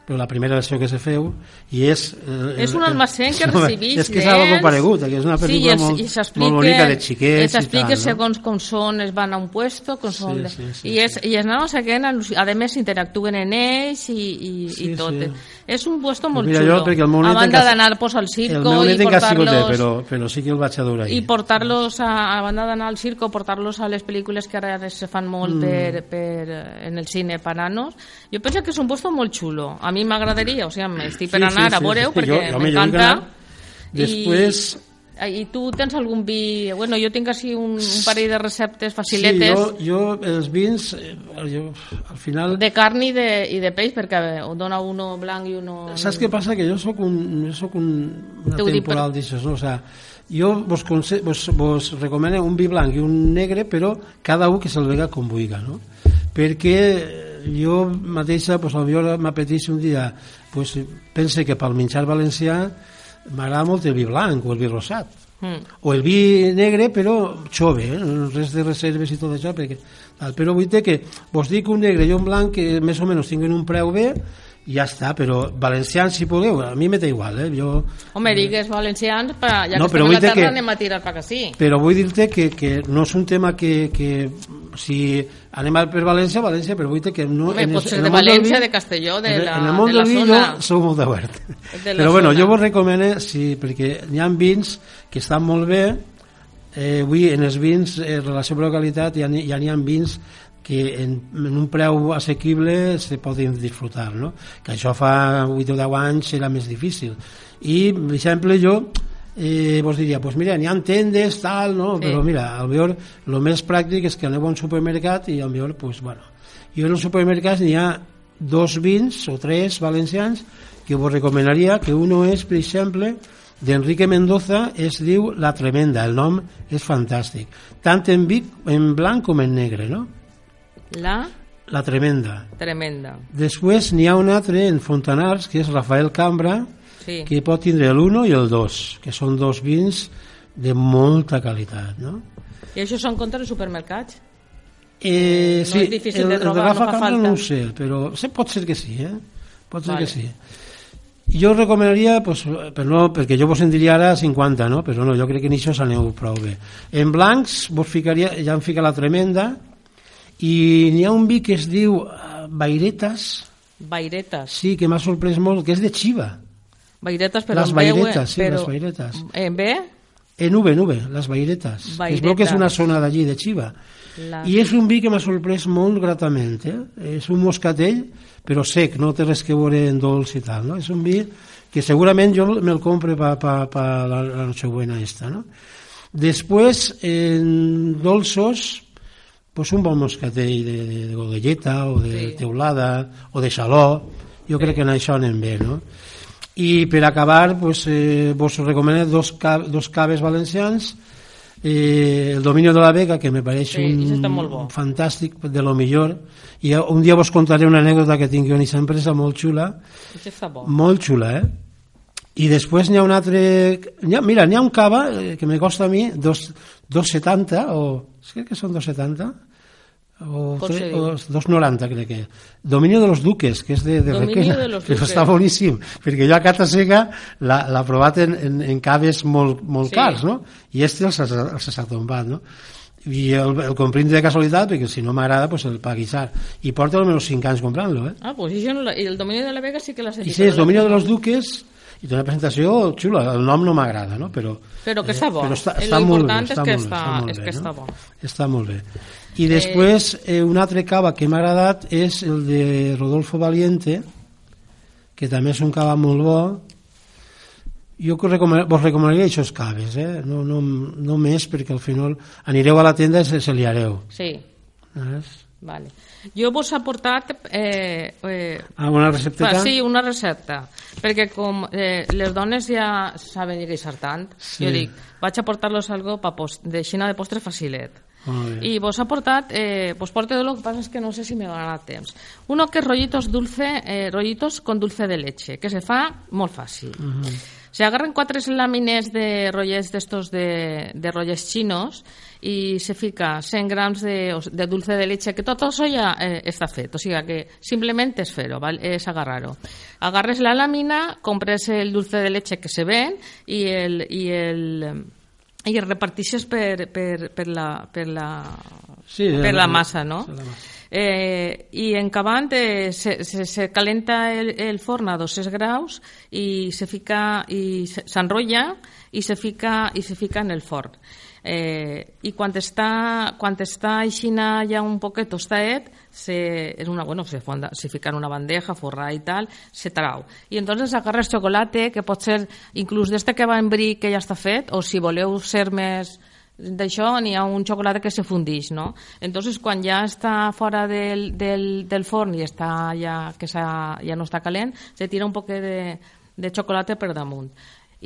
però la primera versió que se feu i és... eh, És un el- almacén que recibix és que és algo nens. comparegut que és una pel·lícula sí, molt, i molt bonica de xiquets i s'explica i no? segons com són, es van a un puesto, com Sí, són... de- sí, sí, I, és, I els nanos al·luci- a més interactuen en ells i, i, Sí, i tot. sí. És un puesto molt mira, xulo. jo, perquè el meu a banda d'anar pues, al circo i portar-los... però, però sí que el vaig adorar I portar-los a, a banda d'anar al circo, portar-los a les pel·lícules que ara se fan molt Mm. per, per, eh, en el cine per nanos. Jo penso que és un puesto molt xulo. A mi m'agradaria, o sigui, estic per Sí, anar sí, a veure-ho sí. perquè m'encanta. Després- I, I tu tens algun vi... Bueno, jo tinc així un, un parell de receptes faciletes Sí, jo, jo els vins, eh, jo, al final... de carn i de, i de peix, perquè ho dona uno blanc i uno... Saps què passa? Que jo sóc un, jo sóc un, una T'ho dic per- temporal d'això, no? O sea, jo vos, conse- vos, vos recomano un vi blanc i un negre, però cada un que se'l vega com vulga, no? Perquè jo mateixa, pues, potser m'apeteix un dia, pues, pense que pel menjar valencià m'agrada molt el vi blanc o el vi rosat Mm. o el vi negre però xove, eh? res de reserves i tot això perquè, tal. però vull dir que vos dic un negre i un blanc que més o menys tinguin un preu bé ja està, però valencians si podeu a mi m'és igual, eh? jo, Home, digues valencians, pa, ja No, que però estem a la terra que- anem a tirar que sí. però vull dir-te que, que no és un tema que, que si anem per València, València, però vull dir que no... Home, en pot el- ser en de València, vi- de Castelló, de la- en el món de la zona. jo sou molt obert. De Però bueno, zona. jo vos recomano, sí, perquè n'hi ha vins que estan molt bé, eh, avui en els vins, eh, en relació amb la qualitat, ja n'hi ja n'hi ha vins que en, en un preu assequible se poden disfrutar, no? que això fa 8 o 10 anys era més difícil. I, per exemple, jo eh, vos diria, pues mira, n'hi ha tendes, tal, no? Sí. però mira, al millor el més pràctic és que aneu a un supermercat i al millor, pues, bueno, jo en els supermercats n'hi ha dos vins o tres valencians que vos recomanaria, que uno és, per exemple, d'Enrique Mendoza, es diu La Tremenda, el nom és fantàstic, tant en, vi, en blanc com en negre, no? La La Tremenda. tremenda. Després n'hi ha un altre en Fontanars, que és Rafael Cambra, Sí. que pot tindre l'1 i el 2, que són dos vins de molta qualitat, no? I això són contra els supermercats? Eh, No sí, és difícil el, de el trobar, Rafa no fa Cambra falta. no ho sé, però sí, pot ser que sí, eh? Pot ser Vale. que sí. Jo recomanaria, pues, per no, perquè jo vos en diria ara 50, no? però no, jo crec que en això s'aneu prou bé. En blancs vos ficaria, ja em fica la tremenda, i n'hi ha un vi que es diu eh, Bairetas, Bairetes. sí, que m'ha sorprès molt, que és de Xiva. Bairetes, però Les en B, Bairetes, sí, però... les Bairetes. En B? En V, en V, les Bairetes. Es veu que és una zona d'allí, de Xiva. La... I és un vi que m'ha sorprès molt gratament. Eh? És un moscatell, però sec, no té res que veure en dolç i tal. No? És un vi que segurament jo me'l compre per pa, pa, pa la, la Nochebuena esta. No? Després, en dolços, pues un bon moscatell de, de, de godelleta o de Sí. sí. teulada o de xaló, jo crec que en això anem bé, no? I per acabar, pues, eh, vos recomano dos, ca dos caves valencians, eh, el dominio de la Vega, que me pareix Sí, un, molt bo. un fantàstic, de lo millor, i un dia vos contaré una anècdota que tinc jo en aquesta empresa molt xula, molt xula, eh? I després n'hi ha un altre... Ha, mira, n'hi ha un cava eh, que me costa a mi dos- 2,70 o... Crec que són 2,70 o, Pot tre- o 2,90 crec que. Dominio de los Duques, que és de, de Dominio Requena, de però Duques. està boníssim, perquè jo a Cata Seca l'ha provat en, en, en caves molt, molt Sí. cars, no? I este els, ha- els ha tombat, no? i el, el comprim de casualitat perquè si no m'agrada pues el paguissar i porta almenys 5 anys comprant-lo eh? Ah, pues això no. I el domini de la Vega sí que l'ha i sentit. sí, però Dominio de los Duques i té una presentació xula, el nom no m'agrada no? però, Però que està bo. però està, Eh, està lo molt bé, és està que molt bé, està- està molt és bé, que no? està bo. està molt bé i després eh, un altre cava que m'ha agradat és el de Rodolfo Valiente que també és un cava molt bo jo que recoman vos recomanaria aquests caves eh? no, no, no més perquè al final anireu a la tenda i se, se liareu Sí. Vale. Jo vos he portat eh, eh, Ah, una recepteta? sí, una recepta, perquè com eh, les dones ja saben guisar tant, Sí. jo dic, vaig a portar-los algo pa post, de xina de postre facilet. I vos ha portat, eh, vos porto de lo que pasa es que no sé si me dar temps. Uno que es rollitos dulce, eh, rollitos con dulce de leche, que se fa molt fàcil. Se agarran quatre làmines de rotllets d'estos de, de rotllets xinos i se fica 100 grams de, de dulce de leche, que tot això ja eh, està fet, o sigui que simplement és fer-ho, és agarrar-ho. Agarres la làmina, compres el dulce de leche que se ven i el, i el, i el repartixes per, per, per, la, per, la, Sí, per la- la massa, no? la massa. Eh, I en acabant eh, se, se, se calenta el, el forn a 200 graus i se fica i se- s'enrotlla i se fica i se fica en el forn. Eh, I quan està, quan està aixina ja un poquet tostaet, se, en una, bueno, se, fonda, se fica en una bandeja, forrada i tal, se trau. I entonces agarres xocolate, que pot ser inclús d'este que va en bri que ja està fet, o si voleu ser més d'això n'hi ha un xocolata que se fundix, no? Entonces, quan ja està fora del, del, del forn i està ja, que ja no està calent, se tira un poc de, de xocolata per damunt.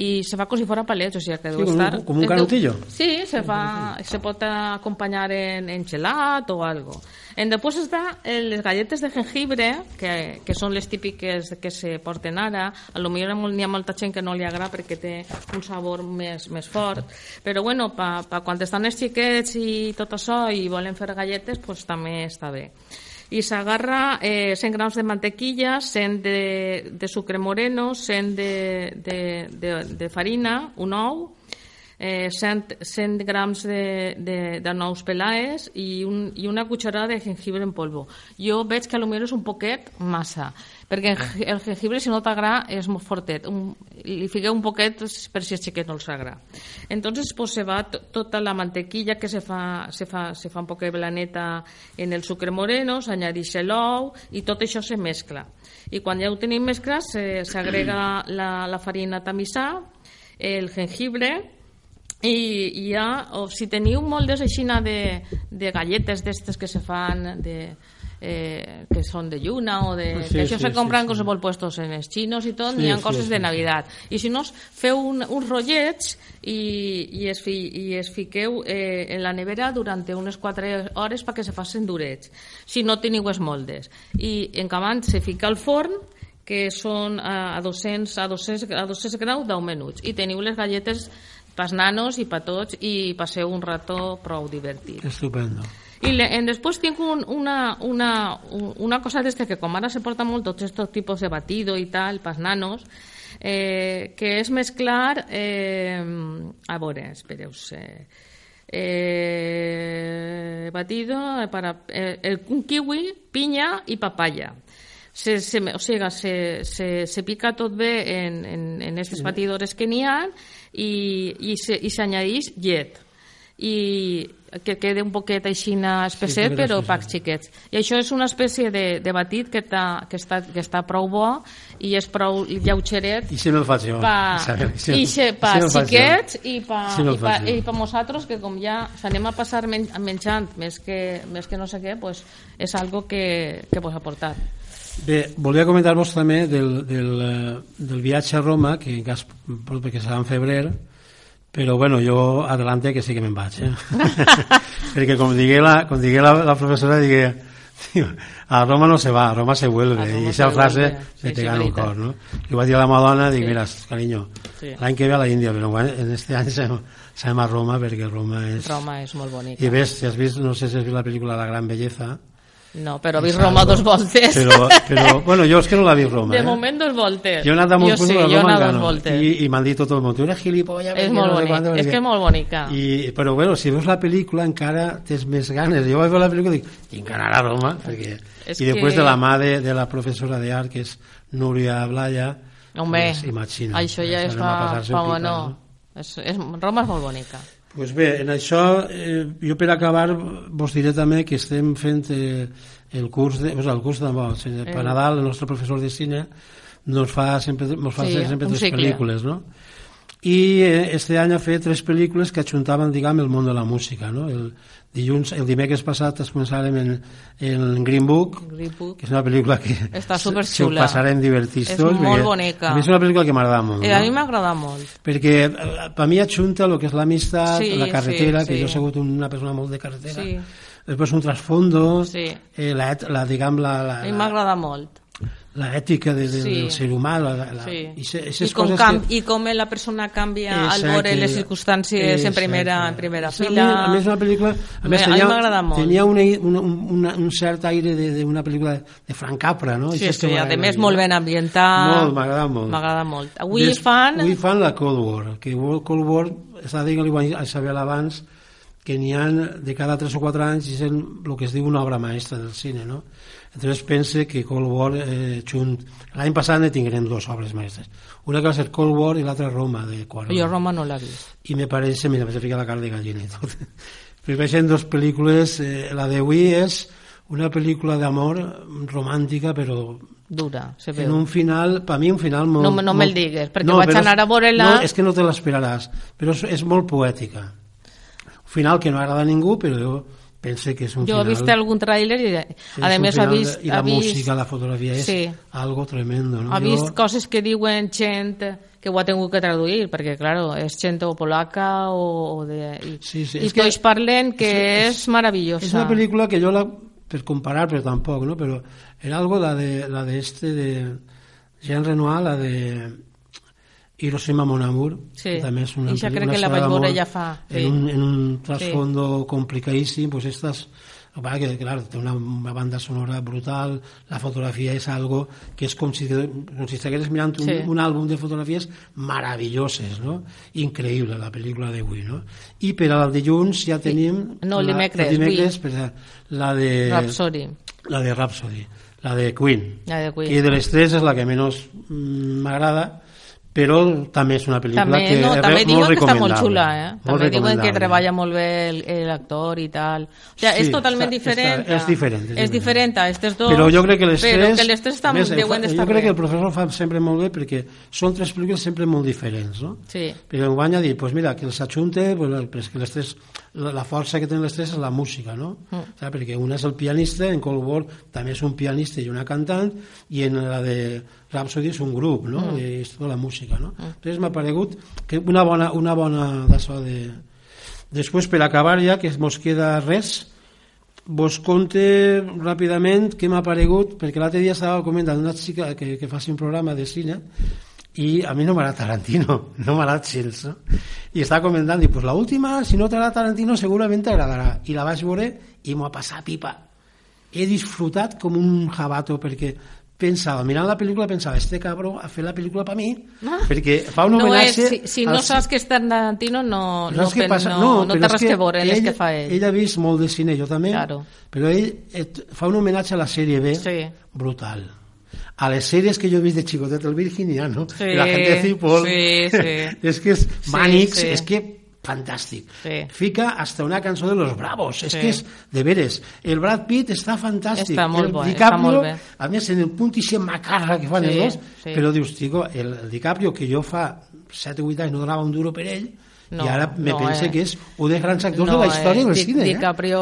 I se fa com si fora palets, o sigui que deu com un- estar... com un deu- canutillo. Sí, se, fa, se pot acompanyar en, en gelat o algo. En després està les galletes de jengibre, que, que són les típiques que se porten ara. A lo millor n'hi ha molta gent que no li agrada perquè té un sabor més, més fort. Però bueno, pa, pa quan estan els xiquets i tot això i volen fer galletes, pues també està bé i s'agarra eh, 100 grams de mantequilla, 100 de, de sucre moreno, 100 de, de, de, de farina, un ou, eh, 100, 100 grams de, de, de nous pelaes i, un, i una cucharada de jengibre en polvo. Jo veig que millor és un poquet massa, perquè el- jengibre, si no t'agrada, és molt fortet. Un, li fiqueu un poquet per si el xiquet no els agrada. Entonces, pues, se va to- tota la mantequilla que se fa, se fa, se fa un poquet blaneta en el sucre moreno, s'añadix l'ou i tot això se mescla. I quan ja ho tenim mesclat, se- s'agrega la, la farina tamissà, el jengibre, i, i ja, o si teniu moltes aixina de, de galletes d'estes que se fan de, eh, que són de lluna o de, Sí, que això sí, se compran sí, sí. qualsevol puestos en els xinos i tot, Sí, n'hi ha sí, coses sí, de. Navidad i si no, feu un, uns rotllets i, i, es, fi, i es fiqueu eh, en la nevera durant unes 4 hores perquè se facin durets si no teniu els moldes i en acabant se fica al forn que són a a 200, a 200, a 200 graus 10 minuts i teniu les galletes pas nanos i pa tots i passeu un rato prou divertit. Estupendo. I le, en, després tinc un, una, una, un- una cosa d'este que com ara se porta molt tots estos tipus de batido i tal, pas nanos, eh, que és mesclar... Eh, a veure, espereu eh, eh, batido para eh, el, un kiwi, pinya i papaya. Se, se, o sigui, se, se, se pica tot bé en, en, en aquestes batidores que n'hi ha i, i se- i s'añadix llet i que quede un poquet aixina espesset, Sí, però pacs xiquets. I això és una espècie de, de batit que, ta, que, està, que està prou bo i és prou lleugeret I si no el faig jo? pa, Saber, si- i xe, pa si no faig jo. xiquets i pa, Si no i pa, i pa nosaltres que com ja s'anem a passar men menjant més que, més que no sé què pues, és algo que, que vos ha portat Bé, volia comentar-vos també del, del, eh, del viatge a Roma, que en cas perquè serà en febrer, però bueno, jo adelante que sí que me'n vaig, eh? perquè com digué la, com digué la, la professora, digué, "Tío, a Roma no se va, a Roma se vuelve, Roma i se esa frase vuelve. me Sí, te sí, gana un cor, no? Li vaig dir a la Madonna, dic, Sí. mira, cariño, Sí. l'any que ve a la Índia, però en este any serem a Roma perquè Roma és... Roma és molt bonica I ves, si has vist, no sé si has vist la pel·lícula La gran belleza, no, però vist Roma dos voltes però, però bueno, jo és que no la vist Roma, de eh? moment dos voltes Jo he anat a molts jo sí, he Roma encara no. i, i m'han dit tot el món, tu eres gilipollas és molt no bonic, quanto, és que és molt bonica I, però bueno, si veus la pel·lícula encara tens més ganes. Jo vaig veure la pel·lícula i dic, tinc que anar a Roma, perquè... És I després que- de la mà de, de la professora d'art, que és Núria Blaya, home, pues, imagina. això ja és a fa, fa bueno, és, és, Roma és molt bonica pues bé, en això, eh, jo per acabar vos diré també que estem fent eh, el curs de, o sigui, el curs de, bo, o sigui, per Nadal el nostre professor de cine nos fa sempre, nos fa Sí, sempre tres cicle. pel·lícules, no? I eh, este any ha fet tres pel·lícules que ajuntaven, diguem, el món de la música, no? El, dilluns, el dimecres passat es començarem en, en Green Book, Green Book. que és una pel·lícula que Està superxula. passarem divertits És tots, molt perquè bonica. a és una pel·lícula que m'agrada molt Eh, a no? mi m'agrada molt. perquè eh, per mi ajunta el que és l'amistat, Sí, la carretera, sí, que sí. jo he sigut una persona molt de carretera, Sí. després un trasfondo, Sí. eh, la, la, diguem, la, la, A mi m'agrada molt. La ètica de, de, Sí. del ser humà, la, la, Sí. i, se, I, com cam que... I com la persona canvia al Exacte. veure les circumstàncies en primera, Exacte. en primera a fila. A més, una pel·lícula... A més, A mi tenia, m'agrada molt. tenia una, una, una, un cert aire d'una pel·lícula de Frank Capra, no? Sí, que sí, a més molt. ben ambientat. Molt, m'agrada molt. M'agrada molt. Avui Des- fan... Avui fan la Cold War, que Cold War, està dient a Isabel abans, que n'hi ha de cada 3 o 4 anys i és el que es diu una obra maestra del cine, no? Entonces pense que Cold War, eh, junt... L'any passat ne tinguérem dues obres maestres. Una que va ser Cold War i l'altra Roma, de Cuarón. Jo Roma no l'he vist. I me parece, mira, me fica la cara de gallina i tot. Però veixen dos pel·lícules, eh, la d'avui és una pel·lícula d'amor romàntica, però Dura, se en veu. un final, per mi un final molt... No no me'l digues, perquè vaig però anar a veure-la- No, és que no te l'esperaràs, però és, és molt poètica. Un final que no agrada a ningú, però jo pense que és un Jo he final... vist algun tràiler i, és a un més, ha vist, I la ha vist, música, la fotografia, és Sí. algo tremendo. No? ha Jo- vist coses que diuen gent que ho ha tingut que traduir, perquè, claro, és gent o polaca o, de... I, Sí, sí, i és que- parlen que és, és- meravellosa. És una pel·lícula que jo la per comparar, però tampoc, no? Però era algo la de la de este de Jean Renoir, la de Hiroshima Mon Amour, Sí. que també és una, pel·lícula- crec una que la vaig veure ja fa, sí. En un, en un trasfondo complicadíssim, pues estas el que clar, té una, una banda sonora brutal, la fotografia és algo que és com si, com si estigués mirant un, Sí. un àlbum de fotografies meravelloses, no? Increïble, la pel·lícula d'avui, no? I per al dilluns ja tenim... No, el la- dimecres, el dimecres, per, la de... Rhapsody. La de Rhapsody, la de Queen. La de Queen. Que de les tres és la que menys mm, m'agrada, però també és una pel·lícula També, que no, també diuen que està molt xula, eh? Molt També diuen que treballa molt bé el- el actor i tal. O sigui, Sí, és totalment està- diferent. està- és diferent, és És diferent. a aquestes dos. Però jo crec que les tres... que les tres estan, més, deuen d'estar Jo crec que el bé. professor fa sempre molt bé perquè són tres pel·lícules sempre molt diferents, no? Sí. Però em van a dir, pues mira, que els ajunte, pues, que les tres, la, la força que tenen les tres és la música, no? Mm. Saps? Perquè una és el pianista, en Cold War també és un pianista i una cantant, i en la de Rhapsody és un grup, no? Mm. I és tota la música, no? Entonces m'ha paregut que una bona, una bona d'això de... Després, per acabar ja, que mos queda res, vos conte ràpidament què m'ha paregut, perquè l'altre dia estava comentant una xica que, que faci un programa de cine i a mi no m'agrada Tarantino, no m'agrada gens, no? I estava comentant, i pues la última, si no t'agrada Tarantino, segurament t'agradarà. I la vaig veure i m'ho ha passat pipa. He disfrutat com un jabato, perquè pensava, mirant la pel·lícula, pensava, este cabró ha fet la pel·lícula per mi, perquè fa un No és, homenatge... si, si no al- saps que és Tarantino, no, no, pen- passa? no, no, però té res que veure en les que fa ell. Ell ha vist molt de cine, jo també, Claro. però ell et, fa un homenatge a la sèrie B Sí. brutal. A les sèries que jo he vist de xicotet, el Virginiano, Sí, la gent de Cipoll, sí, sí. és que és Mànix, sí. és que fantàstic. Sí. Fica hasta una cançó de los Bravos, és Sí. que és de veres. El Brad Pitt està fantàstic. Està molt el bo, està DiCaprio, molt bé. a més, en el punt i macarra que fan Sí, els dos, sí. però dius, tico, el, el DiCaprio, que jo fa 7 o 8 anys no donava un duro per ell, No, i ara me no, pense eh. que és un dels grans actors de la història eh, del cine. Eh? DiCaprio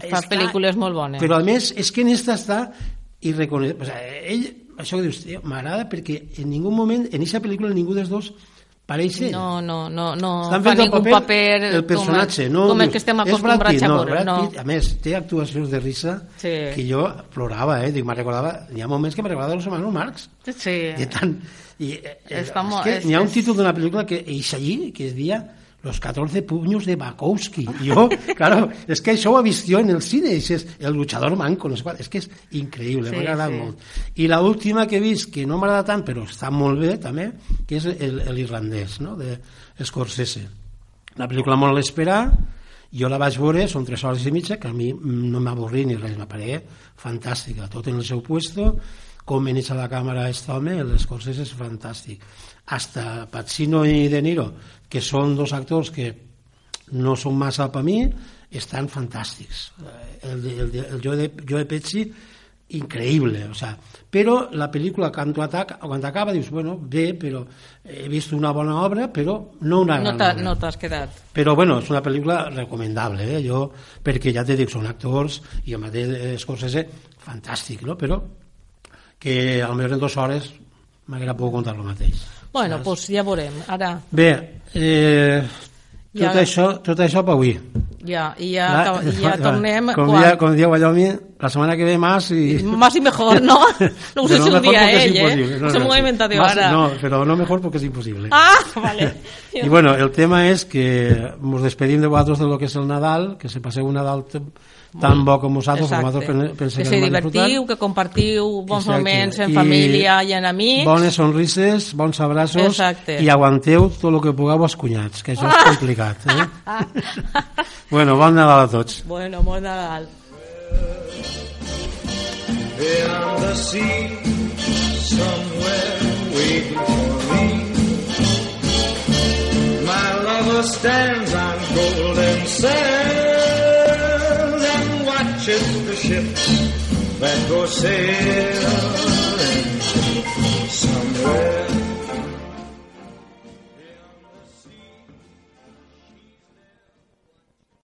fa Està- pel·lícules molt bones. Però a més, és que en esta està irreconeixible. O sigui, ell, això que dius, m'agrada perquè en ningú moment, en aquesta pel·lícula, ningú dels dos pareix ell. No, no, no, no Estan fa ningú paper, paper, el personatge, com, no? com el que estem "És Brad acostumbrats Pitt", a no, veure. No, Pitt, a més, té actuacions de risa Sí. que jo plorava, eh? Dic, recordava, hi ha moments que me recordava els hermanos Marx. sí. De tant, i, eh, eh, Està és molt- que és- n'hi ha un és- títol d'una pel·lícula que eix allí, que es dia Los 14 puños de Bakowski. Jo, claro, és que això ho he vist jo en el cine, i és el luchador manco, no sé qual, és que és increïble, Sí, m'ha agradat sí. molt. I la última que he vist, que no m'agrada tant, però està molt bé també, que és el, el irlandès, no?, de Scorsese. La pel·lícula molt a l'esperar, jo la vaig veure, són tres hores i mitja, que a mi no m'avorrí ni res, m'apareix fantàstica, tot en el seu puesto, com maneja la càmera aquest home, el Scorsese és fantàstic. Hasta Pacino i De Niro, que són dos actors que no són massa per mi, estan fantàstics. Eh, El, el, el Joe, de, Joe Pesci increíble, o sea, però la pel·lícula quan, ataca, quan acaba dius, bueno, bé, però he vist una bona obra, però no una No gran t'ha- obra. no t'has quedat. Però bueno, és una pel·lícula recomendable, eh? jo, perquè ja te dic, són actors i el mateix Scorsese, fantàstic, no? però que al millor en dues hores m'haguera pogut contar el mateix. Bueno, doncs pues ja veurem. Ara, Bé, eh, tot, Ja. això, tot això per avui. ja, i ja, acaba- i ja tornem com, quan... dia, com diu Wyoming, la setmana que ve más i... Más y mejor, ¿no? No ho sé si mejor dia ell, eh? No, Se m'ho sí. inventat jo ara. No, pero no mejor porque es imposible. Ah, vale. Y bueno, el tema es que nos despedim de vosaltres de lo que és el Nadal, que se passeu un Nadal tan bo com vosaltres, com Exacte. vosaltres penseu que que divertiu, que compartiu bons Exacte. moments en I família i en amics. Bones sonrises, bons abraços Exacte. i aguanteu tot el que pugueu als cunyats, que això és complicat. Eh? bueno, bon Nadal a tots. Bueno, bon Nadal. Beyond the sea, somewhere waiting for me. My lover stands on golden sands Ship the ship that goes sailing somewhere.